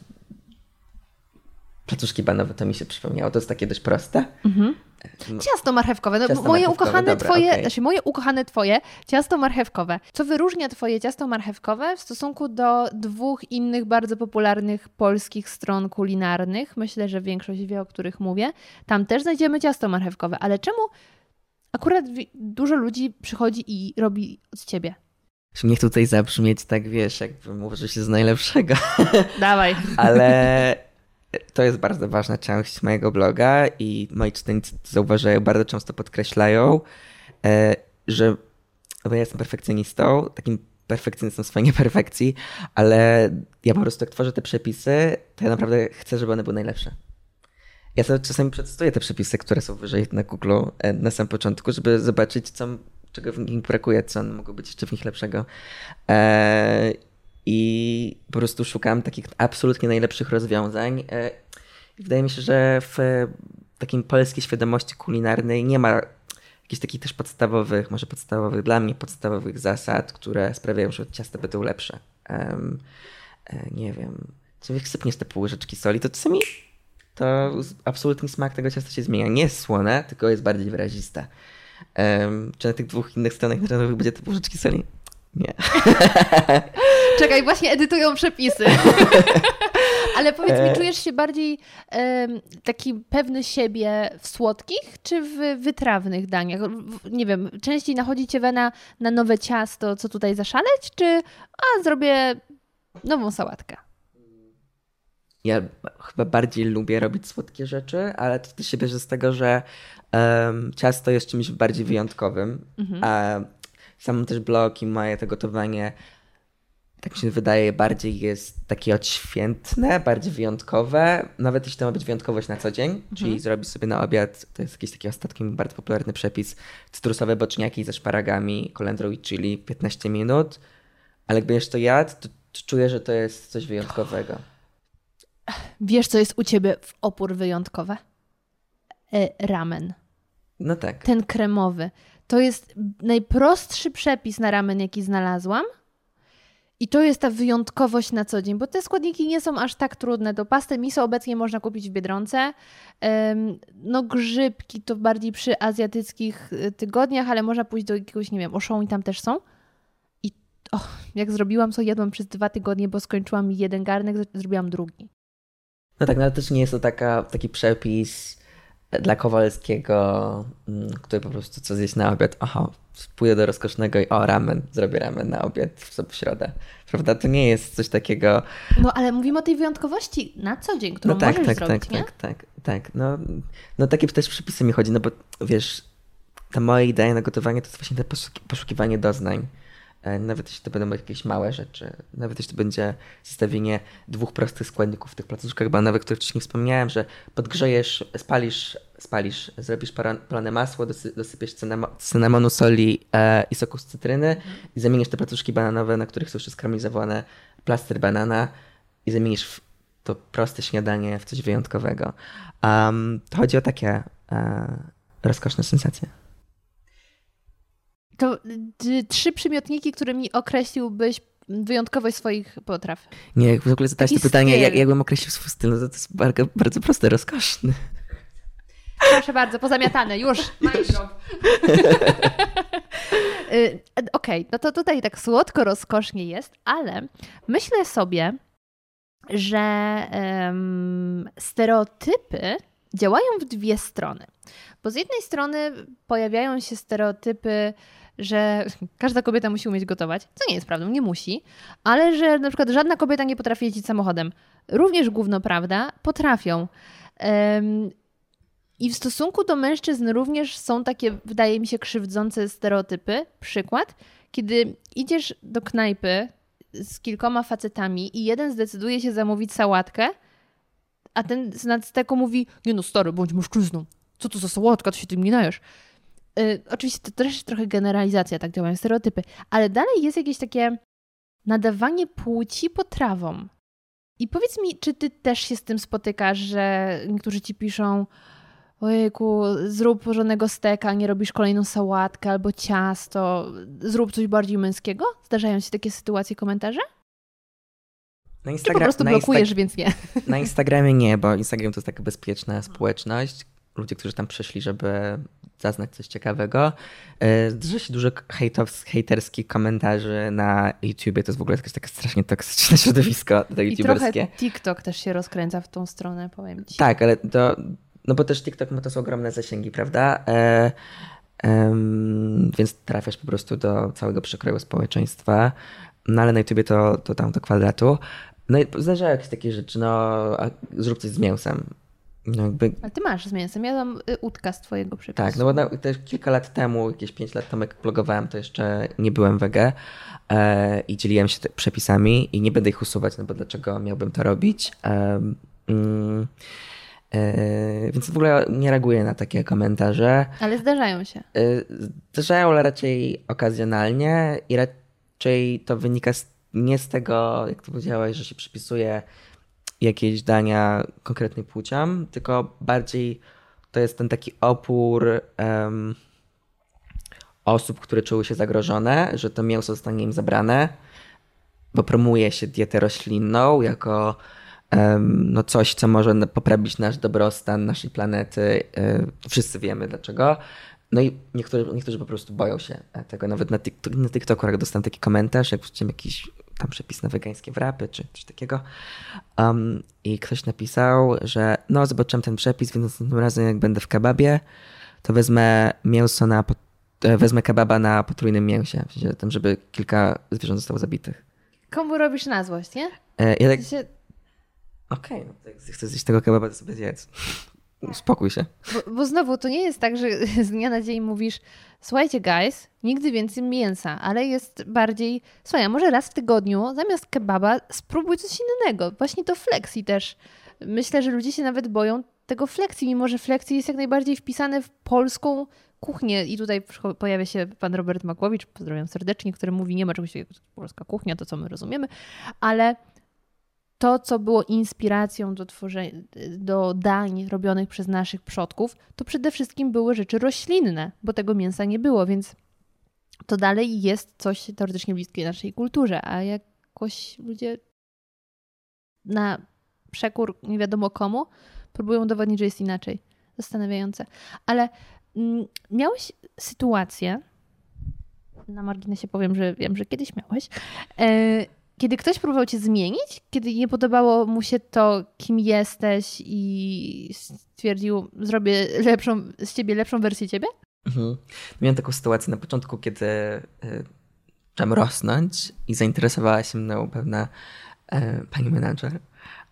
Placuszki banowe to mi się przypomniało. To jest takie dość proste. Mhm. Ciasto marchewkowe. No, ciasto moje marchewkowe, ukochane dobra, twoje, okay. znaczy moje ukochane twoje ciasto marchewkowe. Co wyróżnia twoje ciasto marchewkowe w stosunku do dwóch innych bardzo popularnych polskich stron kulinarnych? Myślę, że większość wie, o których mówię. Tam też znajdziemy ciasto marchewkowe, ale czemu akurat dużo ludzi przychodzi i robi z ciebie? Nie chcę tutaj zabrzmieć tak, wiesz, jakby mówię, że się z najlepszego. *laughs* Dawaj. Ale *laughs* to jest bardzo ważna część mojego bloga i moi czytelnicy zauważają, bardzo często podkreślają, e, że bo ja jestem perfekcjonistą, takim perfekcjonistą swojej *laughs* nieperfekcji, ale ja po prostu jak tworzę te przepisy, to ja naprawdę chcę, żeby one były najlepsze. Ja sobie czasami przetestuję te przepisy, które są wyżej na Google na samym początku, żeby zobaczyć, co, czego w nich brakuje, co mogło być jeszcze w nich lepszego. E, i po prostu szukam takich absolutnie najlepszych rozwiązań. E, wydaje mi się, że w takim polskiej świadomości kulinarnej nie ma jakichś takich też podstawowych, może podstawowych, dla mnie podstawowych zasad, które sprawiają, że ciasta będą lepsze. Um, nie wiem, czy jak sypniesz te pół łyżeczki soli, to czasami to absolutnie smak tego ciasta się zmienia. Nie jest słone, tylko jest bardziej wyraziste. Um, czy na tych dwóch innych stronach internetowych będzie te pół łyżeczki soli? Nie. *laughs* Czekaj, właśnie edytują przepisy. *laughs* Ale powiedz mi, e. czujesz się bardziej um, taki pewny siebie w słodkich czy w wytrawnych daniach? Nie wiem, częściej nachodzi cię wena na nowe ciasto, co tutaj zaszaleć, czy a zrobię nową sałatkę? Ja chyba bardziej lubię robić słodkie rzeczy, ale to też się bierze z tego, że um, ciasto jest czymś bardziej wyjątkowym. Mhm. A sam też blog i moje to gotowanie tak mi się wydaje, bardziej jest takie odświętne, bardziej wyjątkowe. Nawet jeśli to ma być wyjątkowość na co dzień, mhm. czyli zrobić sobie na obiad, to jest jakiś taki ostatni bardzo popularny przepis, cytrusowe boczniaki ze szparagami, kolendrą i chili, 15 minut. Ale jak będziesz to jadł, to, to czuję, że to jest coś wyjątkowego. Wiesz, co jest u ciebie w opór wyjątkowe? E, ramen. No tak. Ten kremowy. To jest najprostszy przepis na ramen, jaki znalazłam – i to jest ta wyjątkowość na co dzień, bo te składniki nie są aż tak trudne. Do pasty miso obecnie można kupić w Biedronce. No grzybki to bardziej przy azjatyckich y, tygodniach, ale można pójść do jakiegoś, nie wiem, oszą i tam też są. I oh, jak zrobiłam, co jadłam przez dwa tygodnie, bo skończyłam jeden garnek, zrobiłam drugi. No tak, no ale też nie jest to taka, taki przepis dla Kowalskiego, mm, który po prostu co zjeść na obiad, aha, pójdę do rozkosznego i o, ramen, zrobię ramen na obiad w, środę. Prawda? To nie jest coś takiego... No ale mówimy o tej wyjątkowości na co dzień, którą no tak, możesz tak, zrobić, tak, nie? tak, tak, tak. No, no takie też przepisy mi chodzi, no bo wiesz, ta moja idea na gotowanie to jest właśnie to poszukiwanie doznań. E, nawet jeśli to będą jakieś małe rzeczy, nawet jeśli to będzie zestawienie dwóch prostych składników w tych placuszkach banowych, o których wcześniej wspomniałem, że podgrzejesz, spalisz, spalisz zrobisz plane masło, dosy, dosypiesz cynamonu, soli e, i soku z cytryny i zamienisz te placuszki bananowe, na których są już skarmelizowane plaster banana i zamienisz to proste śniadanie w coś wyjątkowego. Um, to chodzi o takie e, rozkoszne sensacje. To trzy przymiotniki, którymi określiłbyś wyjątkowość swoich potraw. Nie, w ogóle zadałeś to pytanie, jak, jakbym określił swój styl, no to, to jest bardzo, bardzo proste, rozkoszny. Proszę bardzo, pozamiatane, już, *laughs* *laughs* y, Okej, okay, no to tutaj tak słodko, rozkosznie jest, ale myślę sobie, że um, stereotypy działają w dwie strony. Bo z jednej strony pojawiają się stereotypy, że każda kobieta musi umieć gotować, co nie jest prawdą, nie musi, ale że na przykład żadna kobieta nie potrafi jeździć samochodem. Również główno prawda, potrafią. Um, I w stosunku do mężczyzn również są takie, wydaje mi się, krzywdzące stereotypy. Przykład, kiedy idziesz do knajpy z kilkoma facetami i jeden zdecyduje się zamówić sałatkę, a ten z nadsteku mówi, nie no stary, bądź mężczyzną. Co to za sałatka, to się tym nie najesz. Yy, oczywiście to też trochę generalizacja, tak działają stereotypy, ale dalej jest jakieś takie nadawanie płci potrawom. I powiedz mi, czy ty też się z tym spotykasz, że niektórzy ci piszą ojejku, zrób porządnego steka, nie robisz kolejną sałatkę albo ciasto, zrób coś bardziej męskiego? Zdarzają się takie sytuacje, komentarze? Na Czy po prostu blokujesz, Insta- więc nie? *laughs* Na Instagramie nie, bo Instagram to jest taka bezpieczna społeczność. Ludzie, którzy tam przyszli, żeby zaznać coś ciekawego. E, Zdarza się dużo hejtows- hejterskich komentarzy na YouTubie. To jest w ogóle jakieś takie strasznie toksyczne środowisko to I trochę youtuberskie. TikTok też się rozkręca w tą stronę, powiem ci. Tak, ale to, no bo też TikTok ma to są ogromne zasięgi, prawda? E, em, więc trafiasz po prostu do całego przekroju społeczeństwa. No ale na YouTubie to, to tam do kwadratu. No i zdarzają się takie rzeczy, no zrób coś z mięsem. No jakby, Ale ty masz z mięsem. Ja dam y, utka z twojego przepisu. tak, no bo na, też kilka lat temu, jakieś 5 lat temu jak blogowałem, to jeszcze nie byłem wege e, i dzieliłem się przepisami i nie będę ich usuwać, no bo dlaczego miałbym to robić? Mm, e, więc w ogóle nie reaguję na takie komentarze. Ale zdarzają się. Y, Zdarzają, ale raczej okazjonalnie i raczej to wynika z, nie z tego, jak to powiedziałeś, że się przypisuje jakieś dania konkretnym płciom, tylko bardziej to jest ten taki opór em, osób, które czuły się zagrożone, że to mięso zostanie im zabrane, bo promuje się dietę roślinną jako em, no coś, co może poprawić nasz dobrostan naszej planety. Y, Wszyscy wiemy dlaczego. No i niektórzy, niektórzy po prostu boją się e, tego. Nawet na, TikTok, na TikToku jak dostałem taki komentarz, jak wrzuciłem jakiś tam przepis na wegańskie wrapy czy coś takiego. Um, I ktoś napisał, że no zobaczyłem ten przepis, więc następnym razem jak będę w kebabie, to wezmę mięso na, e, wezmę kebaba na potrójnym mięsie. W sensie tym, żeby kilka zwierząt zostało zabitych. Komu robisz na złość, nie? E, Ja tak, okej, no to jak chcesz zjeść tego kebaba, to sobie zjedz. Uspokój się. Bo, bo znowu to nie jest tak, że *laughs* z dnia na dzień mówisz, słuchajcie, guys, nigdy więcej mięsa, ale jest bardziej, słuchaj, może raz w tygodniu zamiast kebaba spróbuj coś innego. Właśnie to flexi też. Myślę, że ludzie się nawet boją tego flexi, mimo że flexi jest jak najbardziej wpisane w polską kuchnię. I tutaj pojawia się pan Robert Makłowicz, pozdrawiam serdecznie, który mówi, nie ma czegoś takiego polska kuchnia, to co my rozumiemy, ale to, co było inspiracją do, do dań robionych przez naszych przodków, to przede wszystkim były rzeczy roślinne, bo tego mięsa nie było, więc to dalej jest coś teoretycznie bliskie naszej kulturze, a jakoś ludzie na przekór nie wiadomo komu próbują udowodnić, że jest inaczej. Zastanawiające. Ale mm, miałeś sytuację, na marginesie powiem, że wiem, że kiedyś miałeś, e, kiedy ktoś próbował cię zmienić, kiedy nie podobało mu się to, kim jesteś i stwierdził, zrobię lepszą, z ciebie lepszą wersję ciebie? Mhm. Miałem taką sytuację na początku, kiedy y, rosnąć i zainteresowała się mną pewna e, pani menadżer,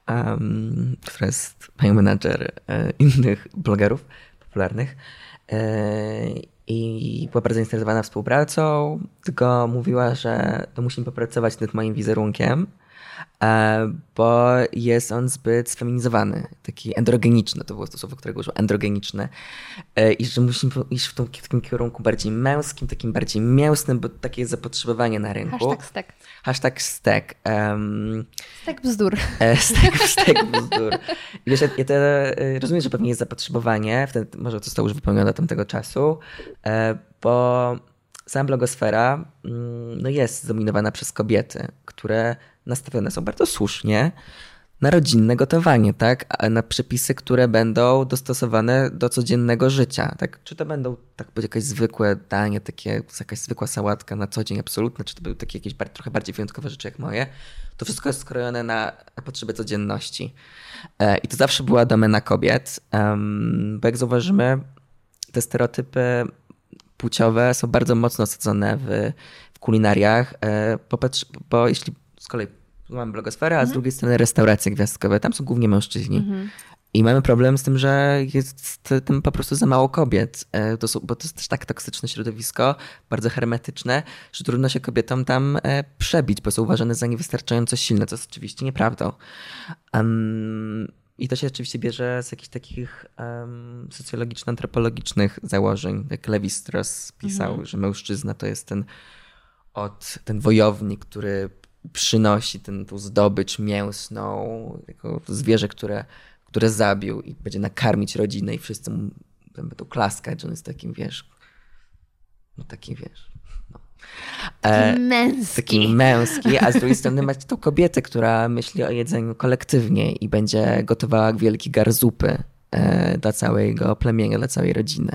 em, która jest panią menadżer e, innych blogerów popularnych. I była bardzo zainteresowana współpracą, tylko mówiła, że to musimy popracować nad moim wizerunkiem, bo jest on zbyt sfeminizowany, taki androgeniczny, to było to słowo, którego użył, androgeniczny. E, I że musimy iść w, tą, w takim kierunku bardziej męskim, takim bardziej mięsnym, bo takie jest zapotrzebowanie na rynku. Hashtag stek. Hashtag stek. Um, Stek bzdur. e, stek, stek bzdur. Wiesz, ja, ja e, rozumiem, że pewnie jest zapotrzebowanie, wtedy może to zostało już wypełnione tamtego czasu, e, bo sama blogosfera mm, no jest zdominowana przez kobiety, które nastawione są bardzo słusznie na rodzinne gotowanie, tak? A na przepisy, które będą dostosowane do codziennego życia, tak? Czy to będą tak jakieś zwykłe danie, takie, jakaś zwykła sałatka na co dzień absolutne, czy to będą takie jakieś trochę bardziej wyjątkowe rzeczy jak moje, to wszystko jest skrojone na potrzeby codzienności. E, I to zawsze była domena kobiet, bo jak zauważymy, te stereotypy płciowe są bardzo mocno osadzone w, w kulinariach, e, popatrz, bo jeśli z kolei mamy blogosferę, a z drugiej strony restauracje gwiazdkowe, tam są głównie mężczyźni. I mamy problem z tym, że jest tym po prostu za mało kobiet, e, to są, bo to jest też tak toksyczne środowisko, bardzo hermetyczne, że trudno się kobietom tam e, przebić, bo są uważane za niewystarczająco silne, co jest oczywiście nieprawdą. Um, I to się oczywiście bierze z jakichś takich um, socjologiczno-antropologicznych założeń, jak Levi-Strauss pisał, że mężczyzna to jest ten od ten wojownik, który przynosi ten, tą zdobycz mięsną, jako zwierzę, które, które zabił i będzie nakarmić rodzinę i wszyscy mu będą klaskać, że on jest takim, wiesz, no taki, wiesz, no. E, męski. Taki męski, a z drugiej strony macie tą kobietę, która myśli o jedzeniu kolektywnie i będzie gotowała wielki gar zupy e, dla całego plemienia, dla całej rodziny.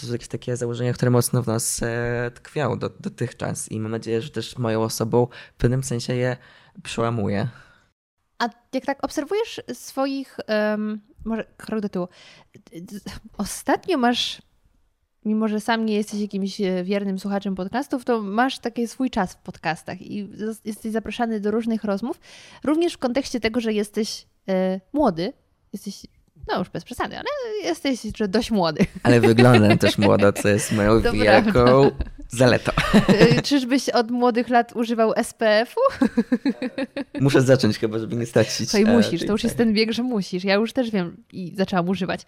To są jakieś takie założenia, które mocno w nas e, tkwią do, dotychczas i mam nadzieję, że też moją osobą w pewnym sensie je przełamuje. A jak tak obserwujesz swoich, um, może krok do tyłu, ostatnio masz, mimo że sam nie jesteś jakimś e, wiernym słuchaczem podcastów, to masz taki swój czas w podcastach i jesteś zapraszany do różnych rozmów, również w kontekście tego, że jesteś y, młody, jesteś no już bez przesady, ale jesteś jeszcze dość młody. Ale wyglądam też młodo, co jest moją *laughs* to wielką prawda. zaletą. Y, czyżbyś od młodych lat używał SPF-u? *laughs* Muszę zacząć chyba, żeby nie stracić. To i musisz, to już jest ten wiek, że musisz. Ja już też wiem i zaczęłam używać.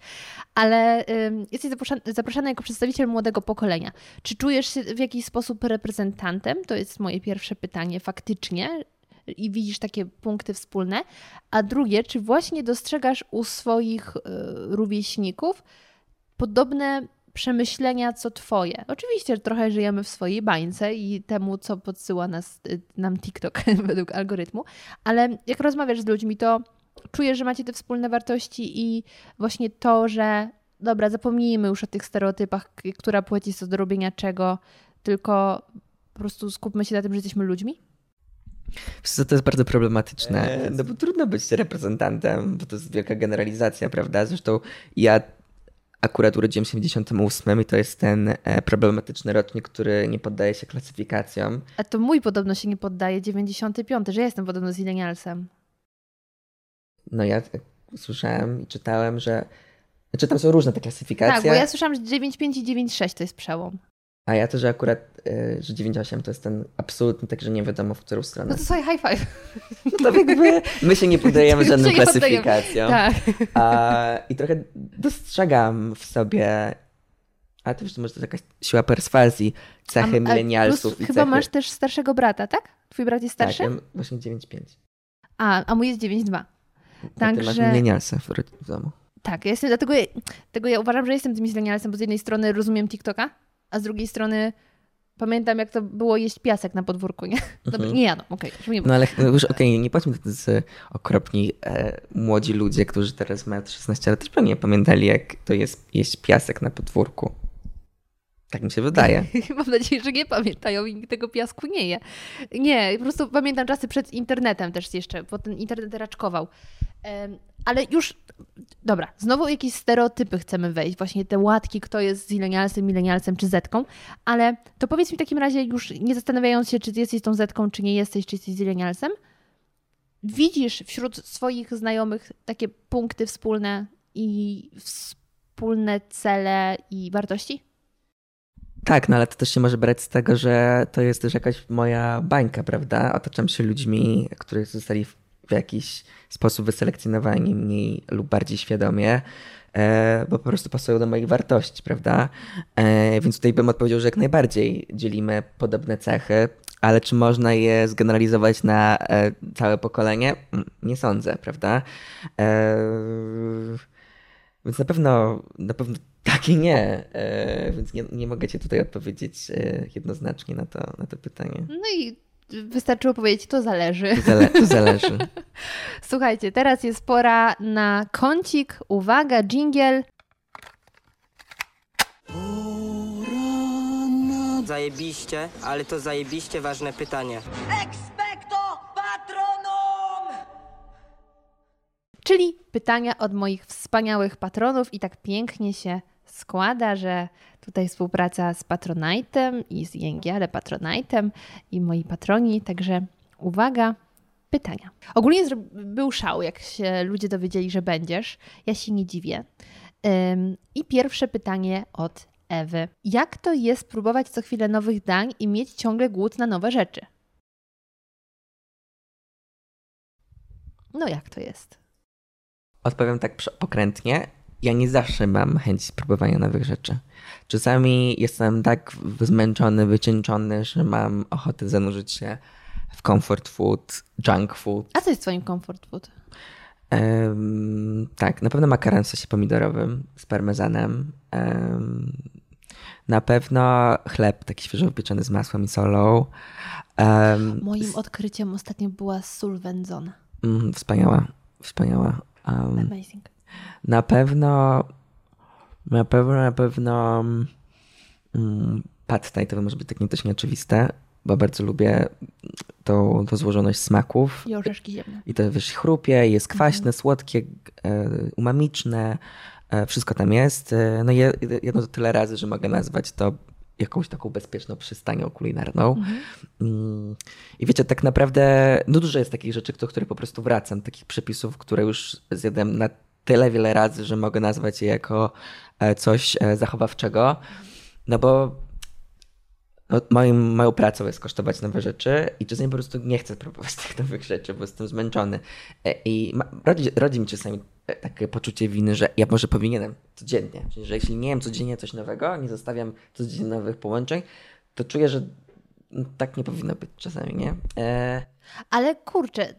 Ale jesteś zaproszony jako przedstawiciel młodego pokolenia. Czy czujesz się w jakiś sposób reprezentantem? To jest moje pierwsze pytanie faktycznie i widzisz takie punkty wspólne. A drugie, czy właśnie dostrzegasz u swoich e, rówieśników podobne przemyślenia co twoje. Oczywiście trochę żyjemy w swojej bańce i temu, co podsyła nas, e, nam TikTok *laughs* według algorytmu, ale jak rozmawiasz z ludźmi, to czujesz, że macie te wspólne wartości i właśnie to, że dobra, zapomnijmy już o tych stereotypach, która płeć jest do robienia czego, tylko po prostu skupmy się na tym, że jesteśmy ludźmi? Co to jest bardzo problematyczne, no bo trudno być reprezentantem, bo to jest wielka generalizacja, prawda? Zresztą ja akurat urodziłem się w 98 i to jest ten e, problematyczny rocznik, który nie poddaje się klasyfikacjom. A to mój podobno się nie poddaje, 95, że ja jestem podobno zilenialsem. No ja słyszałem i czytałem, że znaczy tam są różne te klasyfikacje. Tak, bo ja słyszałam, że 9,5 i 9,6 to jest przełom. A ja to, że akurat, y, że 9,8 to jest ten absolutny, tak, że nie wiadomo w którą stronę. No to słuchaj, high five. No to jakby my się nie poddajemy *laughs* żadnym klasyfikacjom. Tak. A, I trochę dostrzegam w sobie, ale to wiesz, może to jakaś siła perswazji, cechy milenialsów. Chyba cechy... masz też starszego brata, tak? Twój brat jest starszy? Tak, ja właśnie 9,5. A, a mój jest 9,2. Także... Ty masz milenialsa w domu. Tak, ja jestem, dlatego, dlatego ja uważam, że jestem tym milenialsem, bo z jednej strony rozumiem TikToka, a z drugiej strony pamiętam, jak to było jeść piasek na podwórku, nie? Dobra, mhm. nie jadą, okej. Okay, no ale już okej, okay, nie to jest okropni e, młodzi ludzie, którzy teraz mają 16 lat, też pewnie pamiętali, jak to jest jeść piasek na podwórku. Tak mi się wydaje. *laughs* Mam nadzieję, że nie pamiętają i tego piasku nie je. Nie, po prostu pamiętam czasy przed internetem też jeszcze, bo ten internet raczkował. Ale już, dobra, znowu jakieś stereotypy chcemy wejść, właśnie te łatki, kto jest zilenialsem, milenialsem czy zetką, ale to powiedz mi w takim razie już nie zastanawiając się, czy jesteś tą zetką, czy nie jesteś, czy jesteś zilenialsem, widzisz wśród swoich znajomych takie punkty wspólne i wspólne cele i wartości? Tak, no ale to też się może brać z tego, że to jest też jakaś moja bańka, prawda? Otaczam się ludźmi, którzy zostali w jakiś sposób wyselekcjonowani mniej lub bardziej świadomie, e, bo po prostu pasują do moich wartości, prawda? E, więc tutaj bym odpowiedział, że jak najbardziej dzielimy podobne cechy, ale czy można je zgeneralizować na e, całe pokolenie? Mm, nie sądzę, prawda? Więc na pewno, na pewno tak i nie. Więc nie, nie mogę ci tutaj odpowiedzieć jednoznacznie na to, na to pytanie. No i wystarczyło powiedzieć, to zależy. To, zale to zależy. *laughs* Słuchajcie, teraz jest pora na kącik. Uwaga, jingle. Zajebiście, ale to zajebiście ważne pytanie. Expecto patronum! Czyli pytania od moich wspaniałych patronów i tak pięknie się składa, że tutaj współpraca z Patronite'em i z ING, ale Patronite'em i moi patroni, także uwaga, pytania. Ogólnie był szał, jak się ludzie dowiedzieli, że będziesz. Ja się nie dziwię. I pierwsze pytanie od Ewy. Jak to jest próbować co chwilę nowych dań i mieć ciągle głód na nowe rzeczy? No jak to jest? Odpowiem tak pokrętnie ja nie zawsze mam chęć spróbowania nowych rzeczy. Czasami jestem tak zmęczony, wycieńczony, że mam ochotę zanurzyć się w comfort food, junk food. A co jest twoim comfort food? Um, tak, na pewno makaron w sosie pomidorowym z parmezanem. Um, na pewno chleb taki świeżo wypieczony z masłem i solą. Um, Moim odkryciem ostatnio była sól wędzona. mm, wspaniała, wspaniała. Amazing. Na pewno, na pewno, na pewno um, pad thai to może być takie dość nieoczywiste, bo bardzo lubię tą, tą złożoność smaków. I orzeszki ziemne. I to wiesz, chrupie, jest kwaśne, słodkie, e, umamiczne, e, wszystko tam jest. E, No je, jedno tyle razy, że mogę nazwać to jakąś taką bezpieczną przystanią kulinarną. Mm. I wiecie, tak naprawdę no dużo jest takich rzeczy, do których po prostu wracam, takich przepisów, które już zjadłem na tyle wiele razy, że mogę nazwać je jako e, coś e, zachowawczego. No bo no, moim, moją pracą jest kosztować nowe rzeczy i czasami po prostu nie chcę próbować *laughs* tych nowych rzeczy, bo jestem zmęczony. E, I ma, rodzi, rodzi mi czasami takie poczucie winy, że ja może powinienem codziennie. Czyli, że jeśli nie jem codziennie coś nowego, nie zostawiam codziennie nowych połączeń, to czuję, że no, tak nie powinno być czasami, nie? E, Ale kurczę,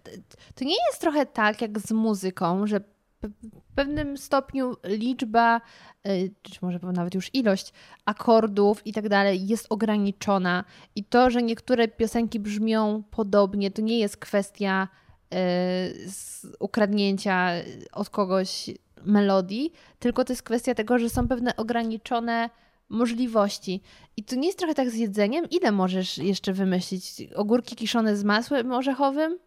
to nie jest trochę tak jak z muzyką, że w pewnym stopniu liczba, y, czy może nawet już ilość akordów i tak dalej jest ograniczona. I to, że niektóre piosenki brzmią podobnie, to nie jest kwestia y, ukradnięcia od kogoś melodii, tylko to jest kwestia tego, że są pewne ograniczone możliwości. I to nie jest trochę tak z jedzeniem? Ile możesz jeszcze wymyślić? Ogórki kiszone z masłem orzechowym?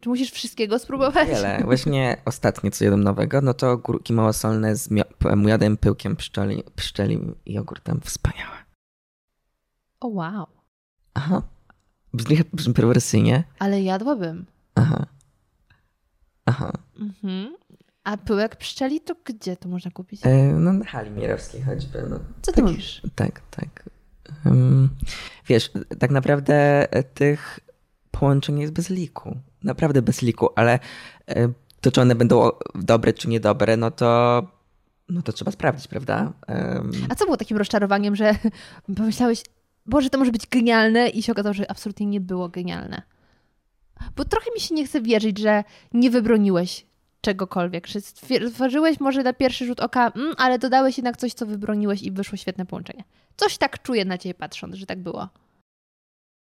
Czy musisz wszystkiego spróbować? wiele. *laughs* Właśnie ostatnie, co jadłem nowego, no to górki małosolne z miodem, pyłkiem pszczeli, pszczeli i jogurtem. Wspaniałe. O wow. Aha. Brzmi, brzmi perwersyjnie. Ale jadłabym. Aha. Aha. Mhm. A pyłek pszczeli to gdzie to można kupić? E, no na hali mirowskiej choćby. No. Co ty mówisz? Tak, tak. Um, wiesz, tak naprawdę tych połączeń jest bez liku. Naprawdę bez liku, ale e, to czy one będą dobre czy niedobre, no to, no to trzeba sprawdzić, prawda? Um, A co było takim rozczarowaniem, że *laughs* pomyślałeś, Boże, to może być genialne i się okazało, że absolutnie nie było genialne? Bo trochę mi się nie chce wierzyć, że nie wybroniłeś czegokolwiek, że stworzyłeś może na pierwszy rzut oka, mm, ale dodałeś jednak coś, co wybroniłeś i wyszło świetne połączenie. Coś tak czuję na ciebie patrząc, że tak było.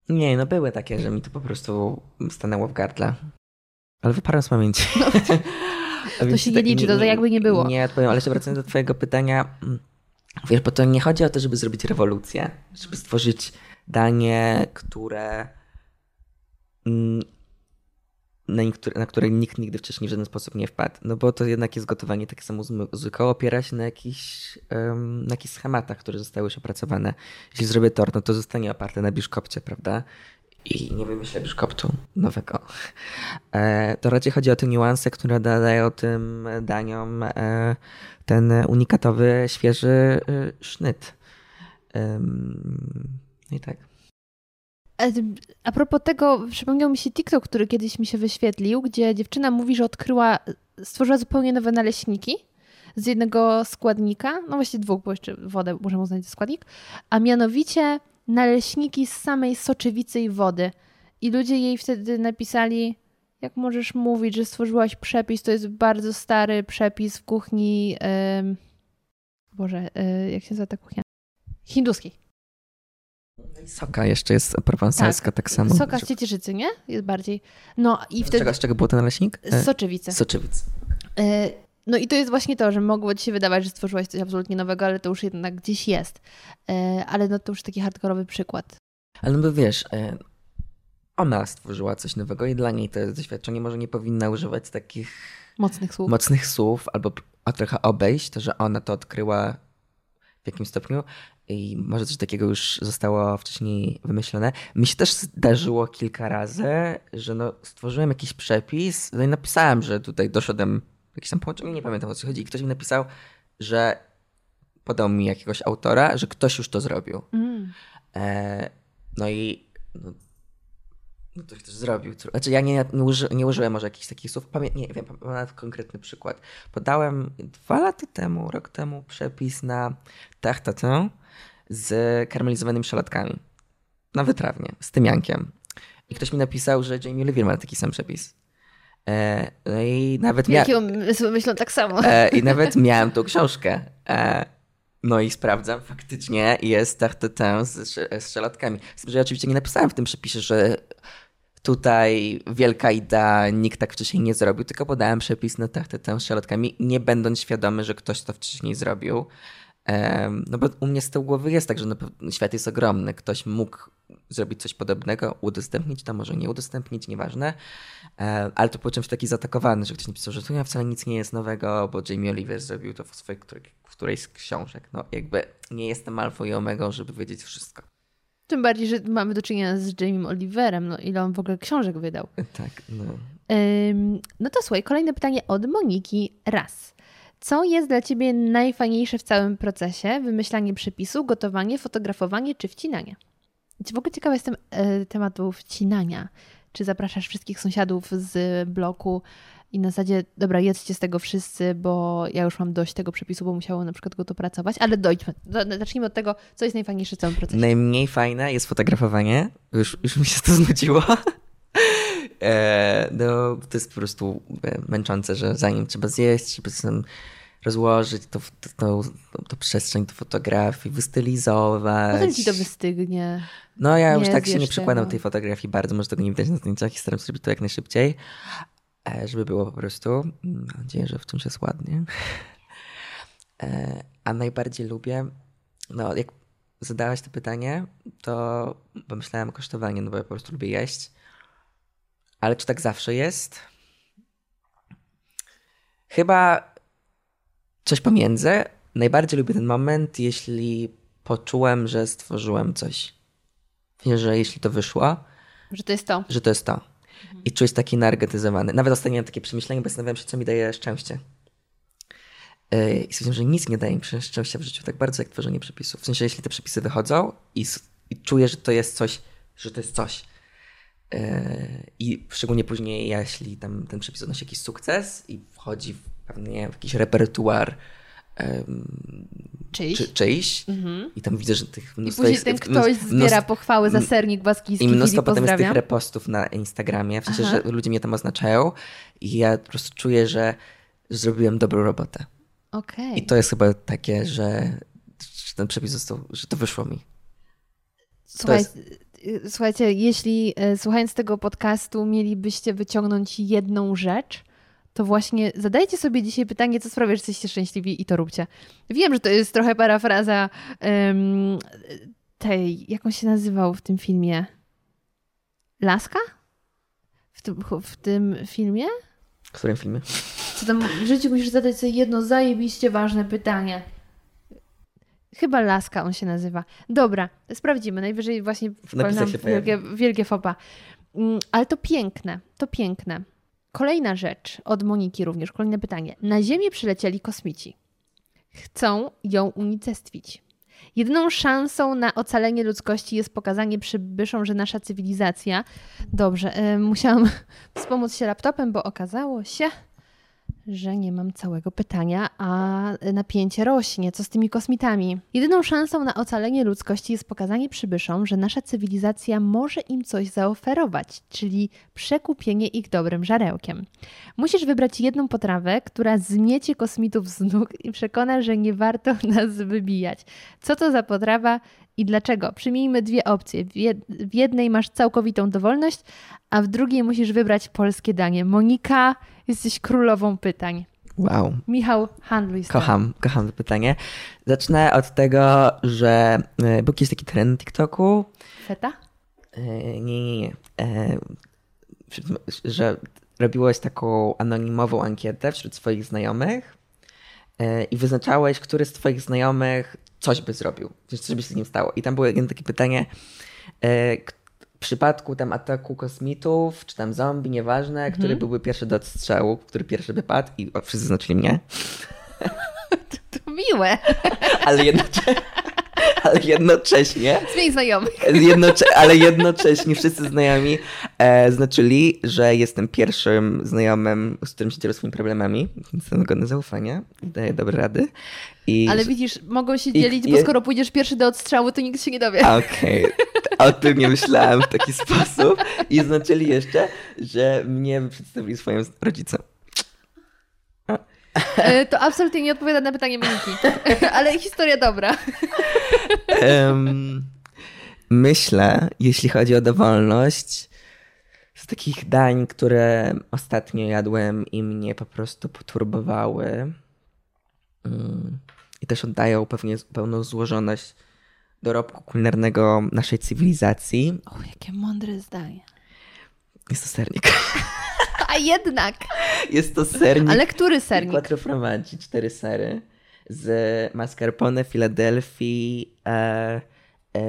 Nie, no były takie, że mi to po prostu stanęło w gardle. Ale wyparłem z pamięci. *laughs* No, to się nie liczy, to jakby nie było. Nie odpowiem, ale jeszcze wracając do twojego pytania. mm, Wiesz, bo to nie chodzi o to, żeby zrobić rewolucję, żeby stworzyć danie, które mm, na, niektóre, na które nikt nigdy wcześniej w żaden sposób nie wpadł. No bo to jednak jest gotowanie takie samo z muzyką, opiera się na jakichś, um, na jakichś schematach, które zostały już opracowane. Jeśli zrobię tort, no to zostanie oparte na biszkopcie, prawda? I nie wymyślę biszkoptu nowego. E, to raczej chodzi o te niuanse, które nadają tym daniom e, ten unikatowy, świeży e, sznyt. Em, No i tak. E, A propos tego, przypomniał mi się TikTok, który kiedyś mi się wyświetlił, gdzie dziewczyna mówi, że odkryła, stworzyła zupełnie nowe naleśniki z jednego składnika, no właściwie dwóch, bo jeszcze wodę możemy uznać za składnik, a mianowicie naleśniki z samej soczewicy i wody. I ludzie jej wtedy napisali, jak możesz mówić, że stworzyłaś przepis, to jest bardzo stary przepis w kuchni, em, Boże, e, jak się nazywa ta kuchnia? Hinduskiej. Soka jeszcze jest prowansalska tak, samo. Soka z ciecierzycy, nie? Jest bardziej. No i Z wtedy... czego, z czego był ten naleśnik? E, Z soczewicy. Soczewic. E, No i to jest właśnie to, że mogło ci się wydawać, że stworzyłaś coś absolutnie nowego, ale to już jednak gdzieś jest. E, Ale no to już taki hardkorowy przykład. Ale no bo wiesz, e, ona stworzyła coś nowego i dla niej to jest doświadczenie. Może nie powinna używać takich Mocnych słów. mocnych słów albo a trochę obejść to, że ona to odkryła w jakimś stopniu i może coś takiego już zostało wcześniej wymyślone. Mi się też zdarzyło kilka razy, że no, stworzyłem jakiś przepis no i napisałem, że tutaj doszedłem jakieś tam połączenie, nie pamiętam o co chodzi i ktoś mi napisał, że podał mi jakiegoś autora, że ktoś już to zrobił. Mm. E, no i no, no to ktoś zrobił. Znaczy ja nie, nie, uży, nie użyłem może jakichś takich słów. Pamię, nie wiem, mam nawet konkretny przykład. Podałem dwa lata temu, rok temu przepis na tachtatę z karmelizowanymi szalatkami. Na wytrawnie, z tymiankiem. I ktoś mi napisał, że Jamie Oliver ma taki sam przepis. E, no i nawet miałem... umysły myślą tak samo. E, I nawet miałem tą książkę. E, no i sprawdzam, faktycznie jest tartetin z, z szalatkami. Z tym, że ja oczywiście nie napisałem w tym przepisie, że tutaj wielka idea, nikt tak wcześniej nie zrobił, tylko podałem przepis na tartetin z szalatkami, nie będąc świadomy, że ktoś to wcześniej zrobił. No bo u mnie z tyłu głowy jest tak, że świat jest ogromny. Ktoś mógł zrobić coś podobnego, udostępnić to, może nie udostępnić, nieważne. Ale to poczułem się taki zaatakowany, że ktoś napisał, że tu wcale nic nie jest nowego, bo Jamie Oliver zrobił to w, swojej, w którejś z książek. No jakby nie jestem alfą i omegą, żeby wiedzieć wszystko. Tym bardziej, że mamy do czynienia z Jamiem Oliverem, no ile on w ogóle książek wydał. *laughs* Tak, no. Ym, no to słuchaj, kolejne pytanie od Moniki. Raz. Co jest dla Ciebie najfajniejsze w całym procesie? Wymyślanie przepisu, gotowanie, fotografowanie czy wcinanie? W ogóle ciekawa jestem e, tematu wcinania. Czy zapraszasz wszystkich sąsiadów z bloku i na zasadzie, dobra, jedzcie z tego wszyscy, bo ja już mam dość tego przepisu, bo musiało na przykład go dopracować, ale dojdźmy. Do- Zacznijmy od tego, co jest najfajniejsze w całym procesie. Najmniej fajne jest fotografowanie. Już, już mi się to znudziło. *laughs* E, no, to jest po prostu e, męczące, że zanim trzeba zjeść, trzeba rozłożyć to, to, to, to przestrzeń do fotografii, wystylizować. Potem Ci to wystygnie. No ja już Nie tak się nie zjesz przykładam tego. tej fotografii bardzo, może tego nie widać na zdjęciach i staram się robić to jak najszybciej, e, żeby było po prostu, mm, mam nadzieję, że w czymś jest ładnie. *laughs* E, A najbardziej lubię, no jak zadałaś to pytanie, to pomyślałem o kosztowaniu, no bo ja po prostu lubię jeść. Ale czy tak zawsze jest? Chyba coś pomiędzy. Najbardziej lubię ten moment, jeśli poczułem, że stworzyłem coś. Że jeśli to wyszło, Że to jest to. że to jest to. I czuję się taki energetyzowany. Nawet ostatnio miałem takie przemyślenie, bo zastanawiałem się, co mi daje szczęście. Yy, I stwierdziłem, że nic nie daje mi szczęścia w życiu tak bardzo, jak tworzenie przepisów. W sensie, jeśli te przepisy wychodzą i, i czuję, że to jest coś, że to jest coś. Yy, I szczególnie później, jeśli tam ten przepis odnosi jakiś sukces i wchodzi w nie wiem, jakiś repertuar em, Czyjś. czy, czyjś Mhm. i tam widzę, że tych I mnóstwo później jest- ten mnóstwo- ktoś zbiera mnóstwo- pochwały za sernik baskijski. i mnóstwo potem jest tych repostów na Instagramie, w sensie, Aha. że ludzie mnie tam oznaczają i ja po prostu czuję, że zrobiłem dobrą robotę. Okej. I to jest chyba takie, że, ten przepis został, że to wyszło mi. Słuchaj, jest- y, Słuchajcie, jeśli e, słuchając tego podcastu mielibyście wyciągnąć jedną rzecz, to właśnie zadajcie sobie dzisiaj pytanie, co sprawia, że jesteście szczęśliwi i to róbcie. Wiem, że to jest trochę parafraza em, tej, jak on się nazywał w tym filmie? Laska? W tym, w tym filmie? W którym filmie? Co tam w życiu musisz zadać sobie jedno zajebiście ważne pytanie. Chyba Laska on się nazywa. Dobra, sprawdzimy. Najwyżej właśnie wielkie, wielkie fopa. Mm, Ale to piękne, to piękne. Kolejna rzecz od Moniki również, kolejne pytanie. Na Ziemię przylecieli kosmici. Chcą ją unicestwić. Jedyną szansą na ocalenie ludzkości jest pokazanie przybyszom, że nasza cywilizacja. Dobrze, y, musiałam *laughs* wspomóc się laptopem, bo okazało się, że nie mam całego pytania, a napięcie rośnie. Co z tymi kosmitami? Jedyną szansą na ocalenie ludzkości jest pokazanie przybyszom, że nasza cywilizacja może im coś zaoferować, czyli przekupienie ich dobrym żarełkiem. Musisz wybrać jedną potrawę, która zmiecie kosmitów z nóg i przekona, że nie warto *laughs* nas wybijać. Co to za potrawa i dlaczego? Przyjmijmy dwie opcje. W, jed- w jednej masz całkowitą dowolność, a w drugiej musisz wybrać polskie danie. Monika, jesteś królową pytań. Wow, Michał, handluj z kocham, kocham to pytanie. Zacznę od tego, że e, był kiedyś taki trend na TikToku, Feta? E, Nie, nie, nie. E, Że robiłeś taką anonimową ankietę wśród swoich znajomych i wyznaczałeś, który z twoich znajomych coś by zrobił, coś by się z nim stało. I tam było jedno takie pytanie, w przypadku tam ataku kosmitów, czy tam zombie, nieważne, który byłby pierwszy do odstrzału, który pierwszy by padł i o, wszyscy zaznaczyli mnie. *laughs* To miłe. ale jednocześnie, ale jednocześnie... Zmień znajomych. Jednocze ale jednocześnie wszyscy znajomi e, znaczyli, że jestem pierwszym znajomym, z którym się dzielę swoimi problemami, jestem godny zaufania i daję dobre rady. I, Ale widzisz, mogą się I- dzielić, bo je- skoro pójdziesz pierwszy do odstrzału, to nikt się nie dowie. Okej, o tym nie myślałem w taki sposób. I znaczyli jeszcze, że mnie przedstawili swoim rodzicom. E, To absolutnie nie odpowiada na pytanie Moniki. *laughs* Ale historia dobra. Em, myślę, jeśli chodzi o dowolność, z takich dań, które ostatnio jadłem i mnie po prostu poturbowały mm, i też oddają pewnie pełną złożoność dorobku kulinarnego naszej cywilizacji, O, jakie mądre zdanie. jest to sernik. *laughs* A jednak. Jest to sernik. Ale który sernik? Quattro formaggi, cztery sery z mascarpone, Filadelfii, e, e,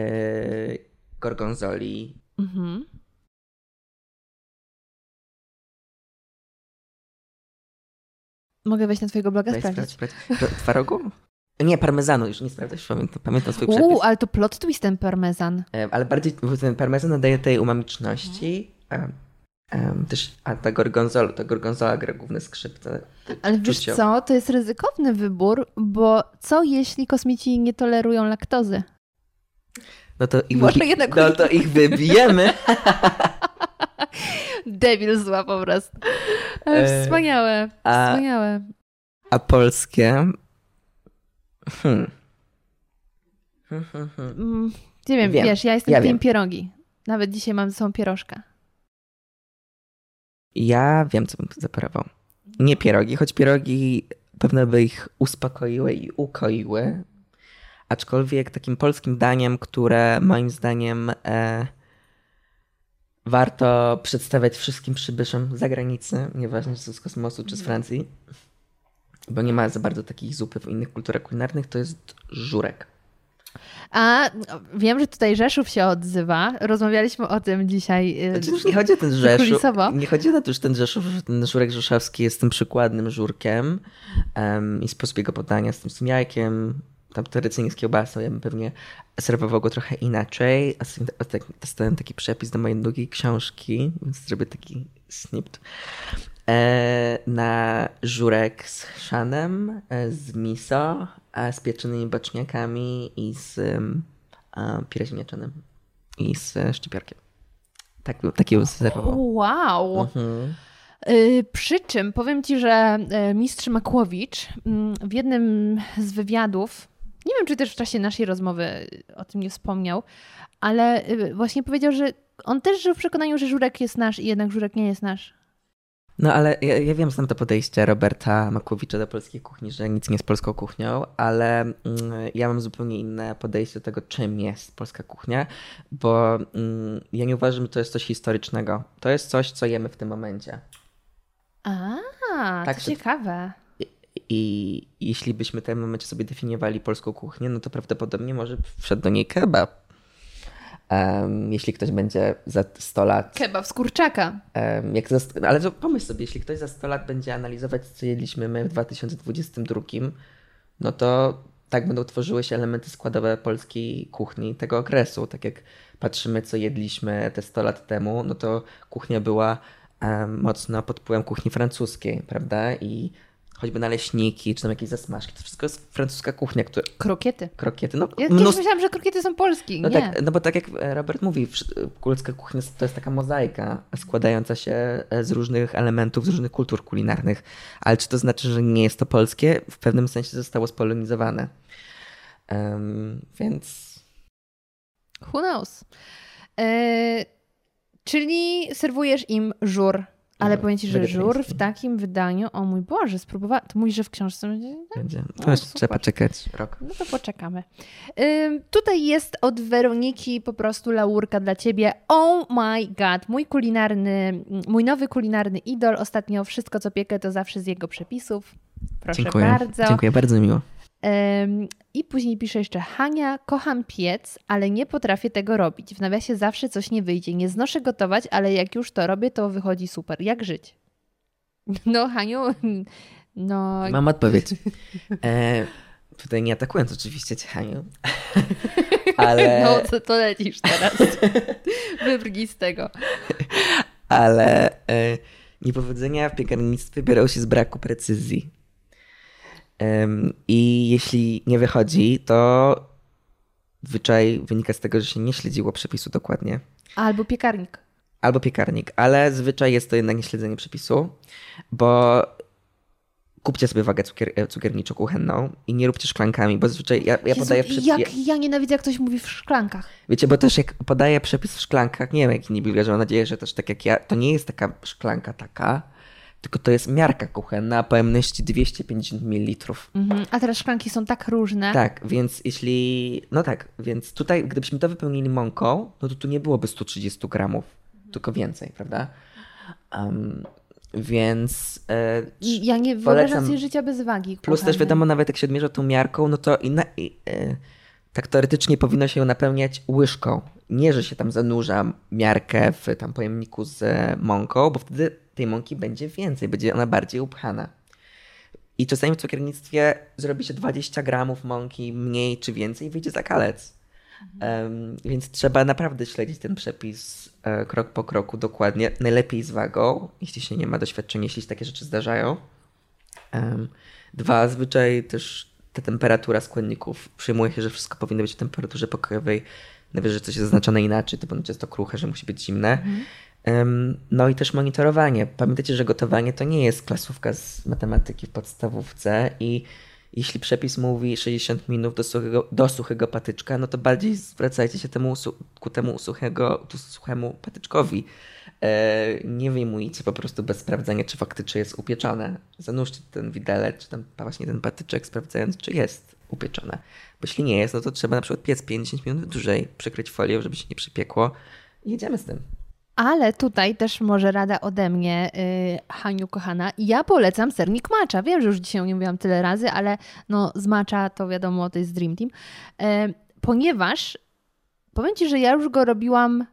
gorgonzoli. Mhm. Mogę wejść na twojego bloga Daj sprawdzić? Do Twarogu? Nie, parmezanu, już nie sprawdzać, pamiętam, pamiętam swój przepis. Uuu, ale to plot twist ten parmezan. E, Ale bardziej ten parmezan nadaje tej umamiczności. E, em, też, a ta gorgonzola, ta gorgonzola gra główne skrzypce. Ale wiesz co, to jest ryzykowny wybór, bo co jeśli kosmici nie tolerują laktozy? No to ich, Może wybi- jednak- no to ich wybijemy. *laughs* Debil zła po prostu. Ale E, Wspaniałe, a- wspaniałe. A polskie... Hmm. Hmm, hmm, hmm. Mm, Nie wiem, Wiem, wiesz, ja jestem ja wiem. pierogi. Nawet dzisiaj mam ze sobą pierożka. Ja wiem, co bym zaparował. Nie pierogi, choć pierogi pewno by ich uspokoiły i ukoiły. Aczkolwiek takim polskim daniem, które moim zdaniem e, warto przedstawiać wszystkim przybyszom z zagranicy, nieważne czy z kosmosu czy z Francji, bo nie ma za bardzo takich zupy w innych kulturach kulinarnych, to jest żurek. A wiem, że tutaj Rzeszów się odzywa. Rozmawialiśmy o tym dzisiaj. y, Znaczy, już nie chodzi o ten Rzeszów. Kulisowo. Nie chodzi o to, że ten Rzeszów, że ten żurek rzeszowski jest tym przykładnym żurkiem um, i sposób jego podania z tym, z jajkiem, tam tradycyjnie z kiełbasą, ja bym pewnie serwował go trochę inaczej. A tak- dostałem taki przepis do mojej drugiej książki, więc zrobię taki snipt. E, na żurek z chrzanem, e, z miso, z pieczonymi boczniakami i z um, pire ziemniaczanym i z e, szczypiorkiem. Tak, taki serwował. Wow. Mhm. Przy czym powiem ci, że mistrz Makłowicz mm, w jednym z wywiadów, nie wiem czy też w czasie naszej rozmowy o tym nie wspomniał, ale właśnie powiedział, że on też żył w przekonaniu, że żurek jest nasz i jednak żurek nie jest nasz. No ale ja, ja wiem, znam to podejście Roberta Makłowicza do polskiej kuchni, że nic nie jest polską kuchnią, ale mm, ja mam zupełnie inne podejście do tego, czym jest polska kuchnia, bo mm, ja nie uważam, że to jest coś historycznego. To jest coś, co jemy w tym momencie. A, Tak, to to- ciekawe. I jeśli byśmy w tym momencie sobie definiowali polską kuchnię, no to prawdopodobnie może wszedł do niej kebab. Em, jeśli ktoś będzie za 100 lat Kebab z kurczaka. Em, Jak za, ale to pomyśl sobie, jeśli ktoś za 100 lat będzie analizować, co jedliśmy my w 2022, no to tak będą tworzyły się elementy składowe polskiej kuchni tego okresu. Tak jak patrzymy, co jedliśmy te 100 lat temu, no to kuchnia była em, mocno pod wpływem kuchni francuskiej, prawda? I choćby naleśniki, czy tam jakieś zasmażki, to wszystko jest francuska kuchnia, która, Krokiety. krokiety, no Ja mnóstwo- myślałam, że krokiety są polskie. no nie. tak, no bo tak jak Robert mówi, królewska kuchnia to jest taka mozaika składająca się e, z różnych elementów, z różnych kultur kulinarnych. Ale czy to znaczy, że nie jest to polskie? W pewnym sensie zostało spolonizowane. Em, więc Who knows? E, czyli serwujesz im żur. Ale powiem ci, że żur w takim wydaniu, o mój Boże, spróbowałam. To mówisz, że w książce będzie? będzie. No, trzeba poczekać rok. No to poczekamy. Ym, tutaj jest od Weroniki po prostu laurka dla ciebie. Oh my god, mój kulinarny, mój nowy kulinarny idol. Ostatnio wszystko, co piekę, to zawsze z jego przepisów. Proszę Dziękuję. bardzo. Dziękuję, bardzo miło. I później pisze jeszcze Hania, kocham piec, ale nie potrafię tego robić. W nawiasie zawsze coś nie wyjdzie. Nie znoszę gotować, ale jak już to robię, to wychodzi super. Jak żyć? *laughs* No, Haniu, no Mam odpowiedź. E, tutaj nie atakując oczywiście cię, Haniu, *laughs* ale... No, co to lecisz teraz? *laughs* Wybrnij z tego. Ale e, niepowodzenia w piekarnictwie biorą się z braku precyzji. I jeśli nie wychodzi, to zwyczaj wynika z tego, że się nie śledziło przepisu dokładnie. Albo piekarnik. Albo piekarnik, ale zwyczaj jest to jednak nieśledzenie przepisu, bo kupcie sobie wagę cukier, e, cukierniczo-kuchenną i nie róbcie szklankami, bo zazwyczaj ja, ja Jezu, podaję przepis. jak ja nienawidzę, jak ktoś mówi w szklankach. Wiecie, bo też jak podaję przepis w szklankach, nie wiem jak inni biblia, że mam nadzieję, że też tak jak ja, to nie jest taka szklanka taka, tylko to jest miarka kuchenna pojemności 250 ml. Mhm. A teraz szklanki są tak różne. Tak, więc jeśli. No tak, więc tutaj, gdybyśmy to wypełnili mąką, no to tu nie byłoby 130 gramów, tylko więcej, prawda? Um, więc. E, I ja nie wyobrażam sobie życia bez wagi. plus też wiadomo, nawet jak się odmierza tą miarką, no to i, e, tak teoretycznie powinno się ją napełniać łyżką. Nie, że się tam zanurza miarkę w tam pojemniku z mąką, bo wtedy tej mąki będzie więcej, będzie ona bardziej upchana. I czasami w cukiernictwie zrobi się 20 gramów mąki mniej czy więcej i wyjdzie za kalec. Em, więc trzeba naprawdę śledzić ten przepis e, krok po kroku dokładnie. Najlepiej z wagą, jeśli się nie ma doświadczenia, jeśli się takie rzeczy zdarzają. Em, dwa, zwyczaj też ta temperatura składników. Przyjmuje się, że wszystko powinno być w temperaturze pokojowej. Najwyżej coś jest zaznaczone inaczej, to ponoć jest to kruche, że musi być zimne. Em, No i też monitorowanie. Pamiętajcie, że gotowanie to nie jest klasówka z matematyki w podstawówce i jeśli przepis mówi 60 minut do suchego, do suchego patyczka, no to bardziej zwracajcie się temu, ku temu suchego, tu suchemu patyczkowi. E, nie wyjmujcie po prostu bez sprawdzania, czy faktycznie jest upieczone. Zanurzcie ten widelec, czy tam właśnie ten patyczek, sprawdzając, czy jest upieczone. Bo jeśli nie jest, no to trzeba na przykład piec 50 minut dłużej, przykryć folią, żeby się nie przypiekło i jedziemy z tym. Ale tutaj też może rada ode mnie, yy, Haniu kochana. Ja polecam sernik macza. Wiem, że już dzisiaj o nim mówiłam tyle razy, ale no z macza to wiadomo, to jest Dream Team. Yy, ponieważ powiem Ci, że ja już go robiłam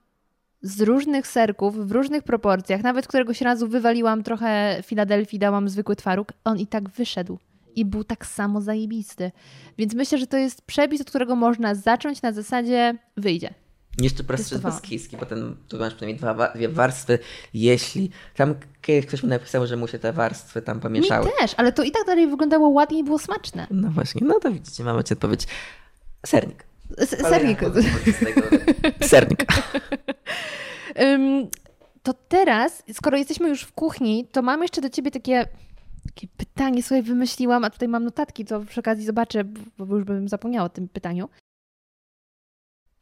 z różnych serków, w różnych proporcjach. Nawet któregoś razu wywaliłam trochę Filadelfii, dałam zwykły twaróg. On i tak wyszedł. I był tak samo zajebisty. Więc myślę, że to jest przepis, od którego można zacząć na zasadzie wyjdzie. Jeszcze prostszy baskijski, bo ten, tu masz przynajmniej dwa, wa- dwie warstwy. Jeśli tam ktoś mi napisał, że mu się te warstwy tam pomieszały. Mi też, ale to i tak dalej wyglądało ładnie i było smaczne. No właśnie, no to widzicie, mamy ci odpowiedź. Sernik. S- Sernik. *laughs* Sernik. *laughs* To teraz, skoro jesteśmy już w kuchni, to mam jeszcze do ciebie takie, takie pytanie, sobie wymyśliłam, a tutaj mam notatki, to przy okazji zobaczę, bo już bym zapomniała o tym pytaniu.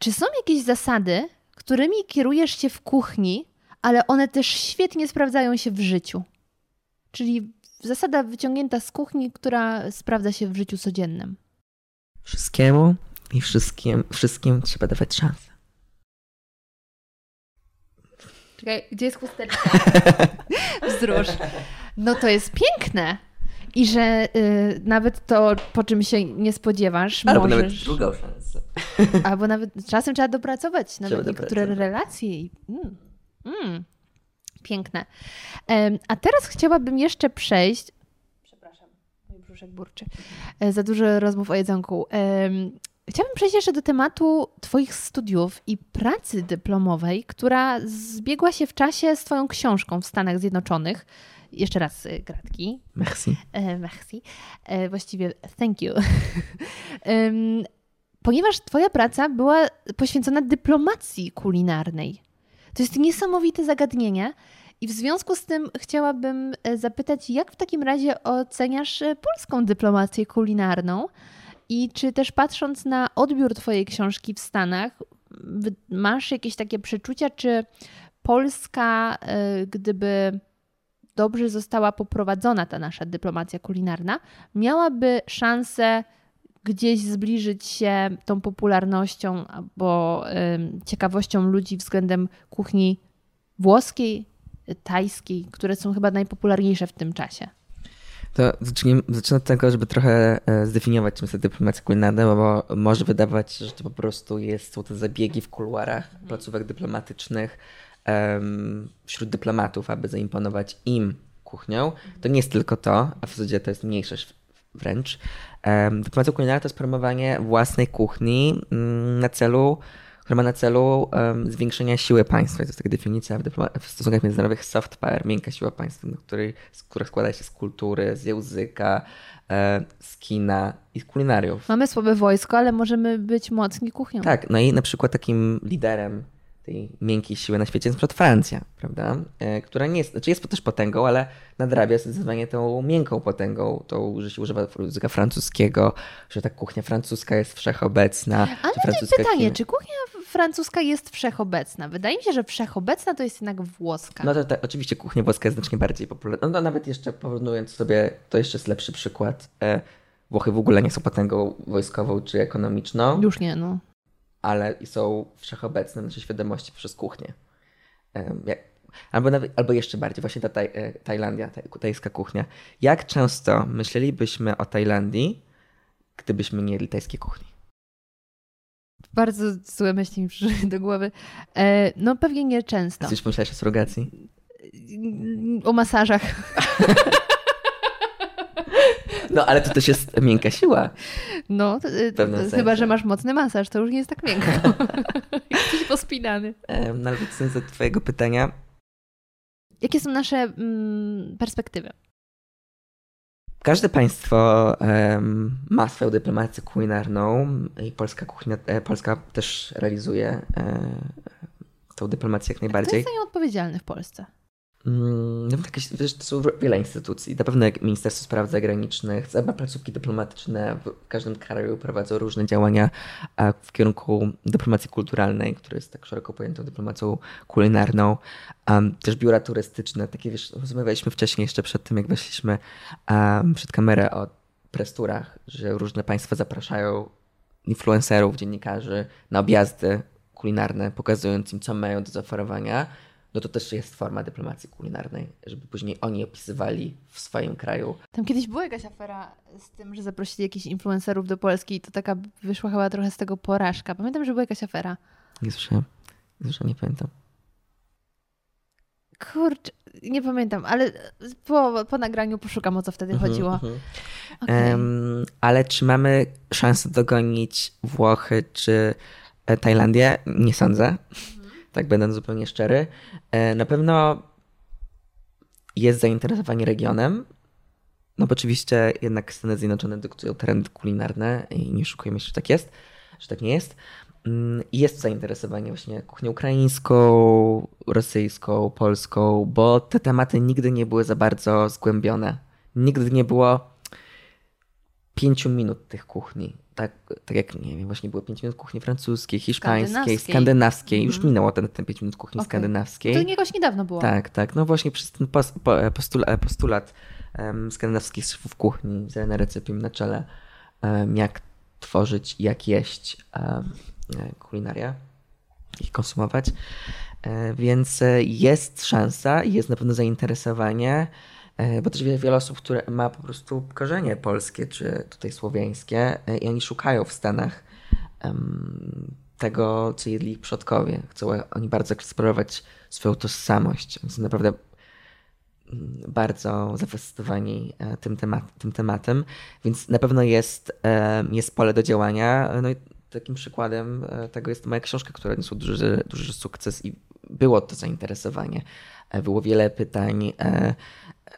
Czy są jakieś zasady, którymi kierujesz się w kuchni, ale one też świetnie sprawdzają się w życiu? Czyli zasada wyciągnięta z kuchni, która sprawdza się w życiu codziennym. Wszystkiemu i wszystkim, wszystkim trzeba dawać szansę. Czekaj, gdzie jest chusteczka? *laughs* Wzrusz. No to jest piękne. I że y, nawet to, po czym się nie spodziewasz, Albo możesz... nawet drugą szansę. *laughs* Albo nawet czasem trzeba dopracować nawet Trzeba niektóre dopracować. relacje. I, mm, mm, piękne. Em, a teraz chciałabym jeszcze przejść. Przepraszam, mój brzuszek burczy. E, za dużo rozmów o jedzonku. Em, chciałabym przejść jeszcze do tematu Twoich studiów i pracy dyplomowej, która zbiegła się w czasie z Twoją książką w Stanach Zjednoczonych. Jeszcze raz y, gratki. Merci. E, merci. E, właściwie thank you. *laughs* Ponieważ Twoja praca była poświęcona dyplomacji kulinarnej. To jest niesamowite zagadnienie. I w związku z tym chciałabym e, zapytać, jak w takim razie oceniasz polską dyplomację kulinarną? I czy też patrząc na odbiór Twojej książki w Stanach, masz jakieś takie przeczucia, czy Polska, e, gdyby dobrze została poprowadzona ta nasza dyplomacja kulinarna, miałaby szansę gdzieś zbliżyć się tą popularnością albo ym, ciekawością ludzi względem kuchni włoskiej, tajskiej, które są chyba najpopularniejsze w tym czasie. To zacznę od tego, żeby trochę e, zdefiniować, czym jest dyplomacja kulinarna, bo może wydawać że to po prostu jest, są to zabiegi w kuluarach placówek dyplomatycznych em, wśród dyplomatów, aby zaimponować im kuchnią. To nie jest tylko to, a w zasadzie to jest mniejszość wręcz. Em, Dyplomacja kulinarna to jest promowanie własnej kuchni mm, na celu, która ma na celu em, zwiększenie siły państwa. To jest taka definicja w, w stosunkach międzynarodowych soft power, miękka siła państwa, której, która składa się z kultury, z języka, e, z kina i z kulinariów. Mamy słabe wojsko, ale możemy być mocni kuchnią. Tak, no i na przykład takim liderem tej miękkiej siły na świecie jest przykład Francja, prawda? E, która nie jest, znaczy jest też potęgą, ale nadrabia zdecydowanie tą miękką potęgą, tą, że się używa języka francuskiego, że ta kuchnia francuska jest wszechobecna. Ale francuska pytanie, kina- czy kuchnia francuska jest wszechobecna? Wydaje mi się, że wszechobecna to jest jednak włoska. No to, to oczywiście kuchnia włoska jest znacznie bardziej popularna. No to nawet jeszcze porównując sobie, to jeszcze jest lepszy przykład. E, Włochy w ogóle nie są potęgą wojskową czy ekonomiczną. Już nie, no. Ale są wszechobecne w naszej świadomości przez kuchnię. Albo, nawet, albo jeszcze bardziej, właśnie ta taj, e, Tajlandia, taj, tajska kuchnia. Jak często myślelibyśmy o Tajlandii, gdybyśmy nie jedli tajskiej kuchni? Bardzo złe myśli mi przyszły do głowy. E, no pewnie nie często. Coś pomyślałeś o surrogacji? O masażach. *laughs* No, ale to też jest miękka siła. No, sensie. chyba, że masz mocny masaż, to już nie jest tak miękko. *laughs* Jesteś pospinany. No, ale wracając do twojego pytania, Jakie są nasze mm, perspektywy? Każde państwo em, ma swoją dyplomację kulinarną i polska kuchnia, e, Polska też realizuje e, tą dyplomację jak Kto najbardziej. jest za nią odpowiedzialny w Polsce? Mm, No, jakieś, wiesz, to są wiele instytucji. Na pewno Ministerstwo Spraw Zagranicznych, same placówki dyplomatyczne w każdym kraju prowadzą różne działania w kierunku dyplomacji kulturalnej, która jest tak szeroko pojętą dyplomacją kulinarną. Też biura turystyczne, takie wiesz, rozmawialiśmy wcześniej jeszcze przed tym, jak weszliśmy przed kamerę o presturach, że różne państwa zapraszają influencerów, dziennikarzy na objazdy kulinarne, pokazując im, co mają do zaoferowania, no to też jest forma dyplomacji kulinarnej, żeby później oni opisywali w swoim kraju. Tam kiedyś była jakaś afera z tym, że zaprosili jakichś influencerów do Polski i to taka wyszła chyba trochę z tego porażka. Pamiętam, że była jakaś afera. Nie słyszałem. Nie słyszałem, nie pamiętam. Kurczę, nie pamiętam, ale po, po nagraniu poszukam, o co wtedy chodziło. Mhm, Okej. Em, ale czy mamy szansę dogonić Włochy czy e, Tajlandię? Nie sądzę. Tak będąc zupełnie szczery. E, Na pewno jest zainteresowanie regionem. No bo oczywiście jednak Stany Zjednoczone dyktują trendy kulinarne i nie szukujemy się, że tak jest, że tak nie jest. Mm, jest zainteresowanie właśnie kuchnią ukraińską, rosyjską, polską, bo te tematy nigdy nie były za bardzo zgłębione. Nigdy nie było pięciu minut tych kuchni. Tak, tak jak, nie wiem, właśnie było pięć minut kuchni francuskiej, hiszpańskiej, Skandynawskiej. skandynawskiej. Już Mhm. minęło ten, ten pięć minut kuchni Okej. skandynawskiej. To jakoś niedawno było. Tak, tak. No właśnie przez ten pos, po, postulat, um, skandynawskich szefów kuchni z René Recepim na czele, em, jak tworzyć, jak jeść e, kulinaria i konsumować. E, Więc jest szansa, jest na pewno zainteresowanie, bo też wie- wiele osób, które ma po prostu korzenie polskie czy tutaj słowiańskie e, i oni szukają w Stanach tego, co jedli ich przodkowie. Chcą oni bardzo eksplorować swoją tożsamość. Są naprawdę mm, bardzo zafascynowani e, tym, temat, tym tematem, więc na pewno jest, e, jest pole do działania. No i takim przykładem e, tego jest moja książka, która niosła duży, duży sukces i było to zainteresowanie. E, Było wiele pytań.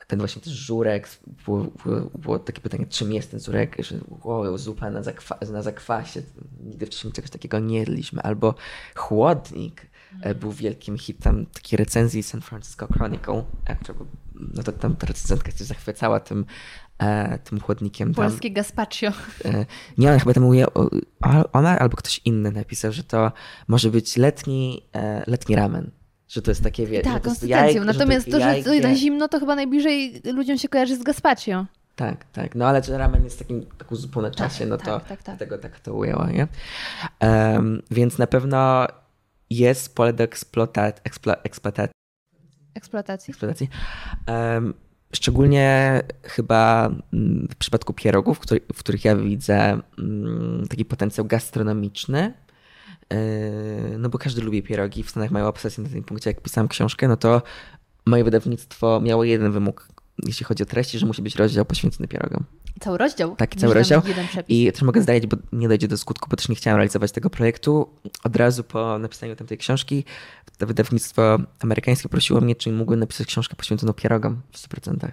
Ten właśnie też żurek, było, było, było takie pytanie, czym jest ten żurek, że o, zupa na, zakwa, na zakwasie, nigdy wcześniej czegoś takiego nie jedliśmy, albo chłodnik e, był wielkim hitem takiej recenzji San Francisco Chronicle, która, no to tam ta recenzentka się zachwycała tym, e, tym chłodnikiem. Tam, Polskie gazpacho. E, Nie, ona chyba tam mówiła, ona albo ktoś inny napisał, że to może być letni, e, letni ramen. Że to jest takie, wie, Tak, konsystencją. jaj- Natomiast to, że to na zimno, to chyba najbliżej ludziom się kojarzy z gazpacho. Tak, tak. No ale że ramen jest takim, taką zupą na czasie, no to tak, tak, tak. dlatego tak to ujęła, nie? Em, więc na pewno jest pole do eksploatacji, eksplo, eksploatacji, Eksploatacji. eksploatacji. Em, szczególnie chyba mm, w przypadku pierogów, który, w których ja widzę mm, taki potencjał gastronomiczny. Yy, No bo każdy lubi pierogi. W Stanach mają obsesję na tym punkcie. Jak pisałem książkę, no to moje wydawnictwo miało jeden wymóg, jeśli chodzi o treści, że musi być rozdział poświęcony pierogom. Cały rozdział. Niż cały rozdział. I też mogę zdać, bo nie dojdzie do skutku, bo też nie chciałem realizować tego projektu. Od razu po napisaniu tamtej książki to wydawnictwo amerykańskie prosiło mnie, czy mógłbym napisać książkę poświęconą pierogom w 100%.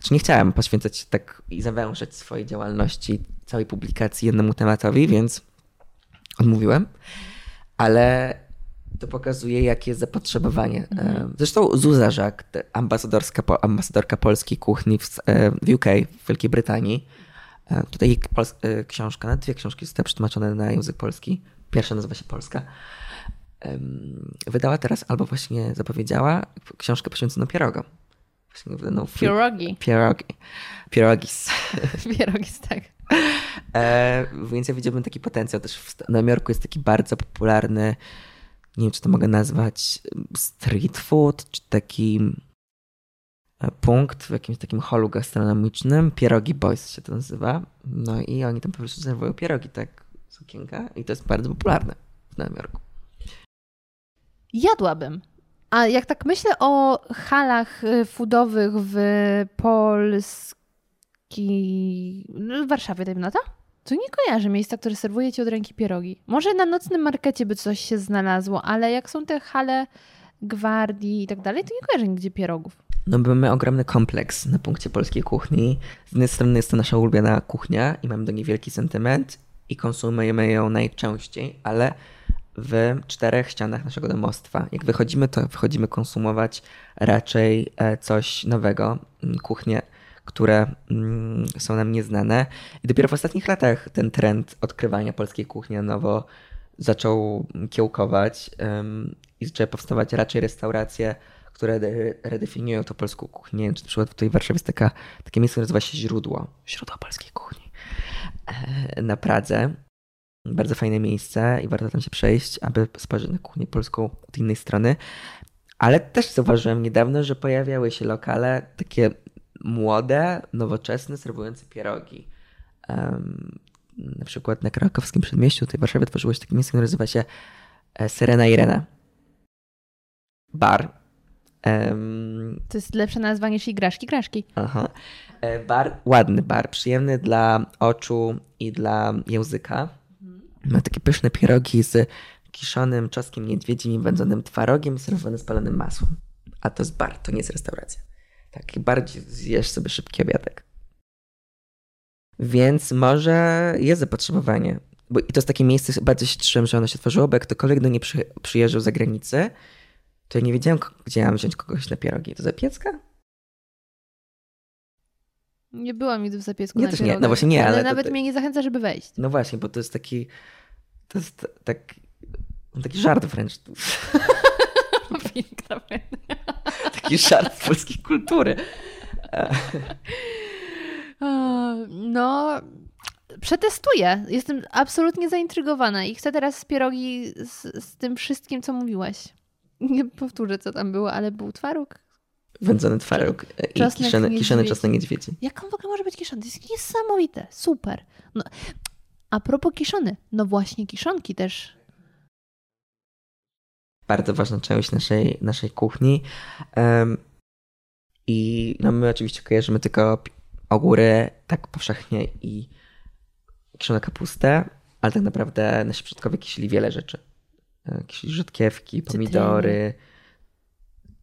Znaczy nie chciałem poświęcać tak i zawężać swojej działalności, całej publikacji jednemu tematowi, więc odmówiłem. Ale to pokazuje, jakie jest zapotrzebowanie. E, Zresztą Zuza Żak, ambasadorska, ambasadorka polskiej kuchni w, e, w UK, w Wielkiej Brytanii. E, Tutaj książka, na dwie książki zostały przetłumaczone na język polski. Pierwsza nazywa się Polska. Wydała teraz, albo właśnie zapowiedziała, książkę poświęconą pierogom. Właśnie wydaną fi- Pierogi. Pierogi. Pierogis. *laughs* Pierogi, tak. *laughs* E, więc ja widziałbym taki potencjał też. W Nowym Jorku jest taki bardzo popularny, nie wiem czy to mogę nazwać street food, czy taki e, punkt w jakimś takim holu gastronomicznym. Pierogi Boys się to nazywa. No i oni tam po prostu serwują pierogi, tak, z okienka i to jest bardzo popularne w Nowym Jorku. Jadłabym. A jak tak myślę o halach y, foodowych w Polski... no, w Warszawie, dajmy na to? To nie kojarzę miejsca, które serwuje ci od ręki pierogi. Może na nocnym markecie by coś się znalazło, ale jak są te hale gwardii i tak dalej, to nie kojarzę nigdzie pierogów. No bo mamy ogromny kompleks na punkcie polskiej kuchni. Z jednej strony jest to nasza ulubiona kuchnia i mamy do niej wielki sentyment i konsumujemy ją najczęściej, ale w czterech ścianach naszego domostwa. Jak wychodzimy, to wychodzimy konsumować raczej e, coś nowego, kuchnie, które mm, są nam nieznane. I dopiero w ostatnich latach ten trend odkrywania polskiej kuchni na nowo zaczął kiełkować i zaczęły powstawać raczej restauracje, które re- redefiniują tą polską kuchnię. Na przykład tutaj w Warszawie jest taka, takie miejsce, które nazywa się Źródło. Źródło polskiej kuchni. E, Na Pradze. Bardzo fajne miejsce i warto tam się przejść, aby spojrzeć na kuchnię polską od innej strony. Ale też zauważyłem niedawno, że pojawiały się lokale takie młode, nowoczesne, serwujące pierogi. Em, na przykład na krakowskim przedmieściu, tutaj w Warszawie tworzyło się takie miejsce, które nazywa się e, Syrena Irena. Bar. Em, To jest lepsze nazwa niż igraszki, graszki. Aha. E, Bar, ładny bar, przyjemny dla oczu i dla języka. Ma takie pyszne pierogi z kiszonym czosnkiem niedźwiedzim i wędzonym twarogiem serwowane z palonym masłem. A to jest bar, to nie jest restauracja. Taki bardziej zjesz sobie szybki obiadek. Więc może jest zapotrzebowanie. Bo, I to jest takie miejsce, bardzo się cieszyłem, że ono się tworzyło, bo jak ktokolwiek do niej przy, przyjeżdżał z zagranicy, to ja nie wiedziałem, gdzie mam wziąć kogoś na pierogi. To Zapiecka? Nie byłam nigdy w zapiesku Ja na też nie. No właśnie nie, ale to nawet tak- mnie nie zachęca, żeby wejść. No właśnie, bo to jest taki. To jest tak. Taki żart wręcz. *laughs* Piękna Taki żart polskiej kultury. *laughs* No, przetestuję. Jestem absolutnie zaintrygowana i chcę teraz pierogi z, z tym wszystkim, co mówiłaś. Nie powtórzę, co tam było, ale był twaróg. Wędzony twaróg i Czosnek kiszony, kiszony czosnek niedźwiedzi. Jak on w ogóle może być kiszony? To jest niesamowite. Super. No, a propos kiszony. No właśnie, kiszonki też. Bardzo ważna część naszej, naszej kuchni. I no my oczywiście kojarzymy tylko ogóry tak powszechnie i kiszoną kapustę, ale tak naprawdę nasi przodkowie kisili wiele rzeczy. E, Kisili rzodkiewki, pomidory.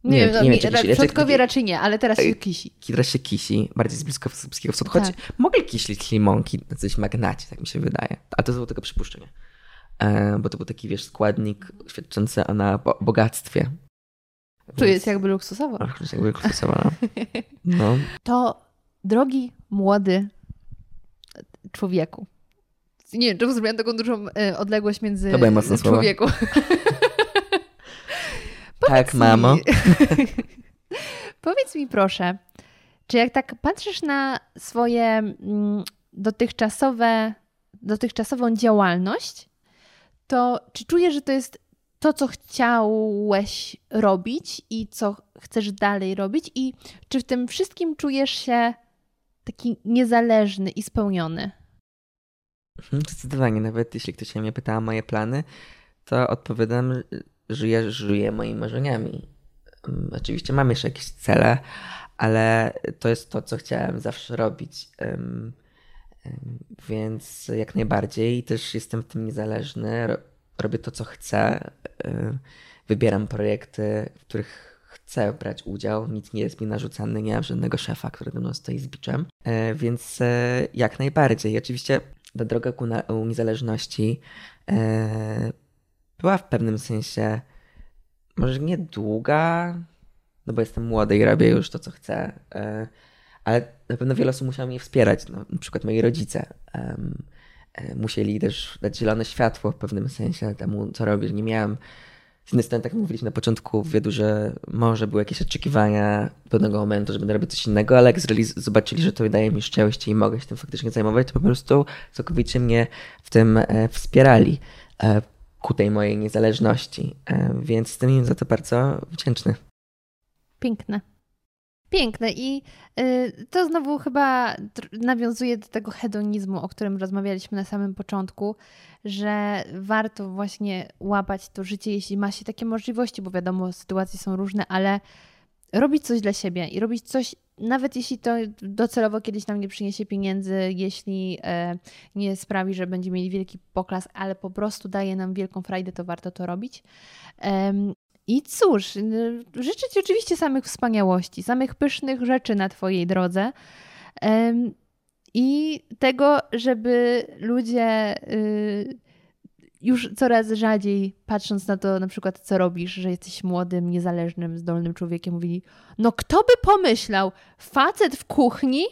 Nie, Nie, wiem, nie wiem, mi- czy ra- kisi- przodkowie raczej- nie, ale teraz się kisi. Teraz się kisi, bardziej z blisko, z Bliskiego Wschodu. Choć Tak. mogli kisić limonki na coś magnacie, tak mi się wydaje. A to było tylko przypuszczenie. E, bo to był taki, wiesz, składnik świadczący o na bo- bogactwie. Tu jest jakby luksusowo. Ach, jakby luksusowa, no. *laughs* no. To drogi, młody człowieku. Nie wiem, czemu zrobiłam taką dużą e, odległość między To mocne człowieku. *laughs* Tak, mamo. *laughs* Powiedz mi proszę, czy jak tak patrzysz na swoje mm, dotychczasowe, dotychczasową działalność, to czy czujesz, że to jest to, co chciałeś robić i co chcesz dalej robić? I czy w tym wszystkim czujesz się taki niezależny i spełniony? Mhm, Zdecydowanie, nawet jeśli ktoś się mnie pyta o moje plany, to odpowiadam, że ja żyję moimi marzeniami. Mm, Oczywiście mam jeszcze jakieś cele, ale to jest to, co chciałem zawsze robić. Więc jak najbardziej. Też jestem w tym niezależny, robię to, co chcę, wybieram projekty, w których chcę brać udział, nic nie jest mi narzucane, nie mam żadnego szefa, który do mną stoi z biczem, e, więc e, jak najbardziej. Oczywiście ta droga ku niezależności była w pewnym sensie może nie długa, no bo jestem młody i robię już to, co chcę, ale na pewno wiele osób musiało mnie wspierać, no, na przykład moi rodzice. Musieli też dać zielone światło w pewnym sensie temu, co robię. Nie miałem z jednej strony, tak jak mówiliśmy na początku wywiadu, że może były jakieś oczekiwania pewnego momentu, że będę robić coś innego, ale jak zobaczyli, że to daje mi szczęście i mogę się tym faktycznie zajmować, to po prostu całkowicie mnie w tym e, wspierali e, ku tej mojej niezależności. Więc jestem im za to bardzo wdzięczny. Piękne. Piękne i y, to znowu chyba nawiązuje do tego hedonizmu, o którym rozmawialiśmy na samym początku, że warto właśnie łapać to życie, jeśli ma się takie możliwości, bo wiadomo, sytuacje są różne, ale robić coś dla siebie i robić coś, nawet jeśli to docelowo kiedyś nam nie przyniesie pieniędzy, jeśli e, nie sprawi, że będziemy mieli wielki poklas, ale po prostu daje nam wielką frajdę, to warto to robić. I cóż, życzę Ci oczywiście samych wspaniałości, samych pysznych rzeczy na Twojej drodze. I tego, żeby ludzie y, już coraz rzadziej, patrząc na to, na przykład, co robisz, że jesteś młodym, niezależnym, zdolnym człowiekiem, mówili: No, kto by pomyślał, facet w kuchni,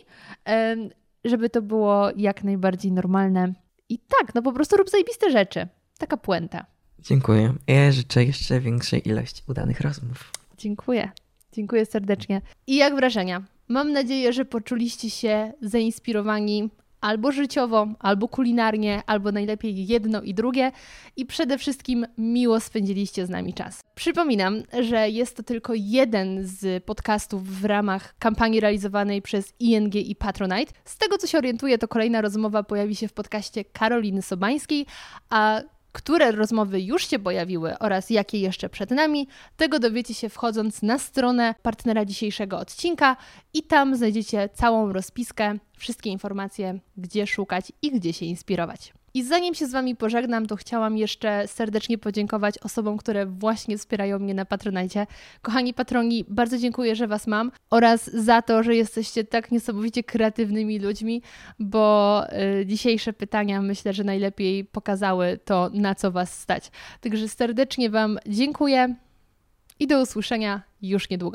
żeby to było jak najbardziej normalne. I tak, no po prostu rób zajebiste rzeczy. Taka puenta. Dziękuję. Ja życzę jeszcze większej ilości udanych rozmów. Dziękuję. Dziękuję serdecznie. I jak wrażenia? Mam nadzieję, że poczuliście się zainspirowani albo życiowo, albo kulinarnie, albo najlepiej jedno i drugie i przede wszystkim miło spędziliście z nami czas. Przypominam, że jest to tylko jeden z podcastów w ramach kampanii realizowanej przez ING i Patronite. Z tego co się orientuję, to kolejna rozmowa pojawi się w podcaście Karoliny Sobańskiej, a które rozmowy już się pojawiły oraz jakie jeszcze przed nami, tego dowiecie się wchodząc na stronę partnera dzisiejszego odcinka i tam znajdziecie całą rozpiskę, wszystkie informacje, gdzie szukać i gdzie się inspirować. I zanim się z Wami pożegnam, to chciałam jeszcze serdecznie podziękować osobom, które właśnie wspierają mnie na Patronajcie. Kochani patroni, bardzo dziękuję, że Was mam oraz za to, że jesteście tak niesamowicie kreatywnymi ludźmi, bo y, dzisiejsze pytania myślę, że najlepiej pokazały to, na co Was stać. Także serdecznie Wam dziękuję i do usłyszenia już niedługo.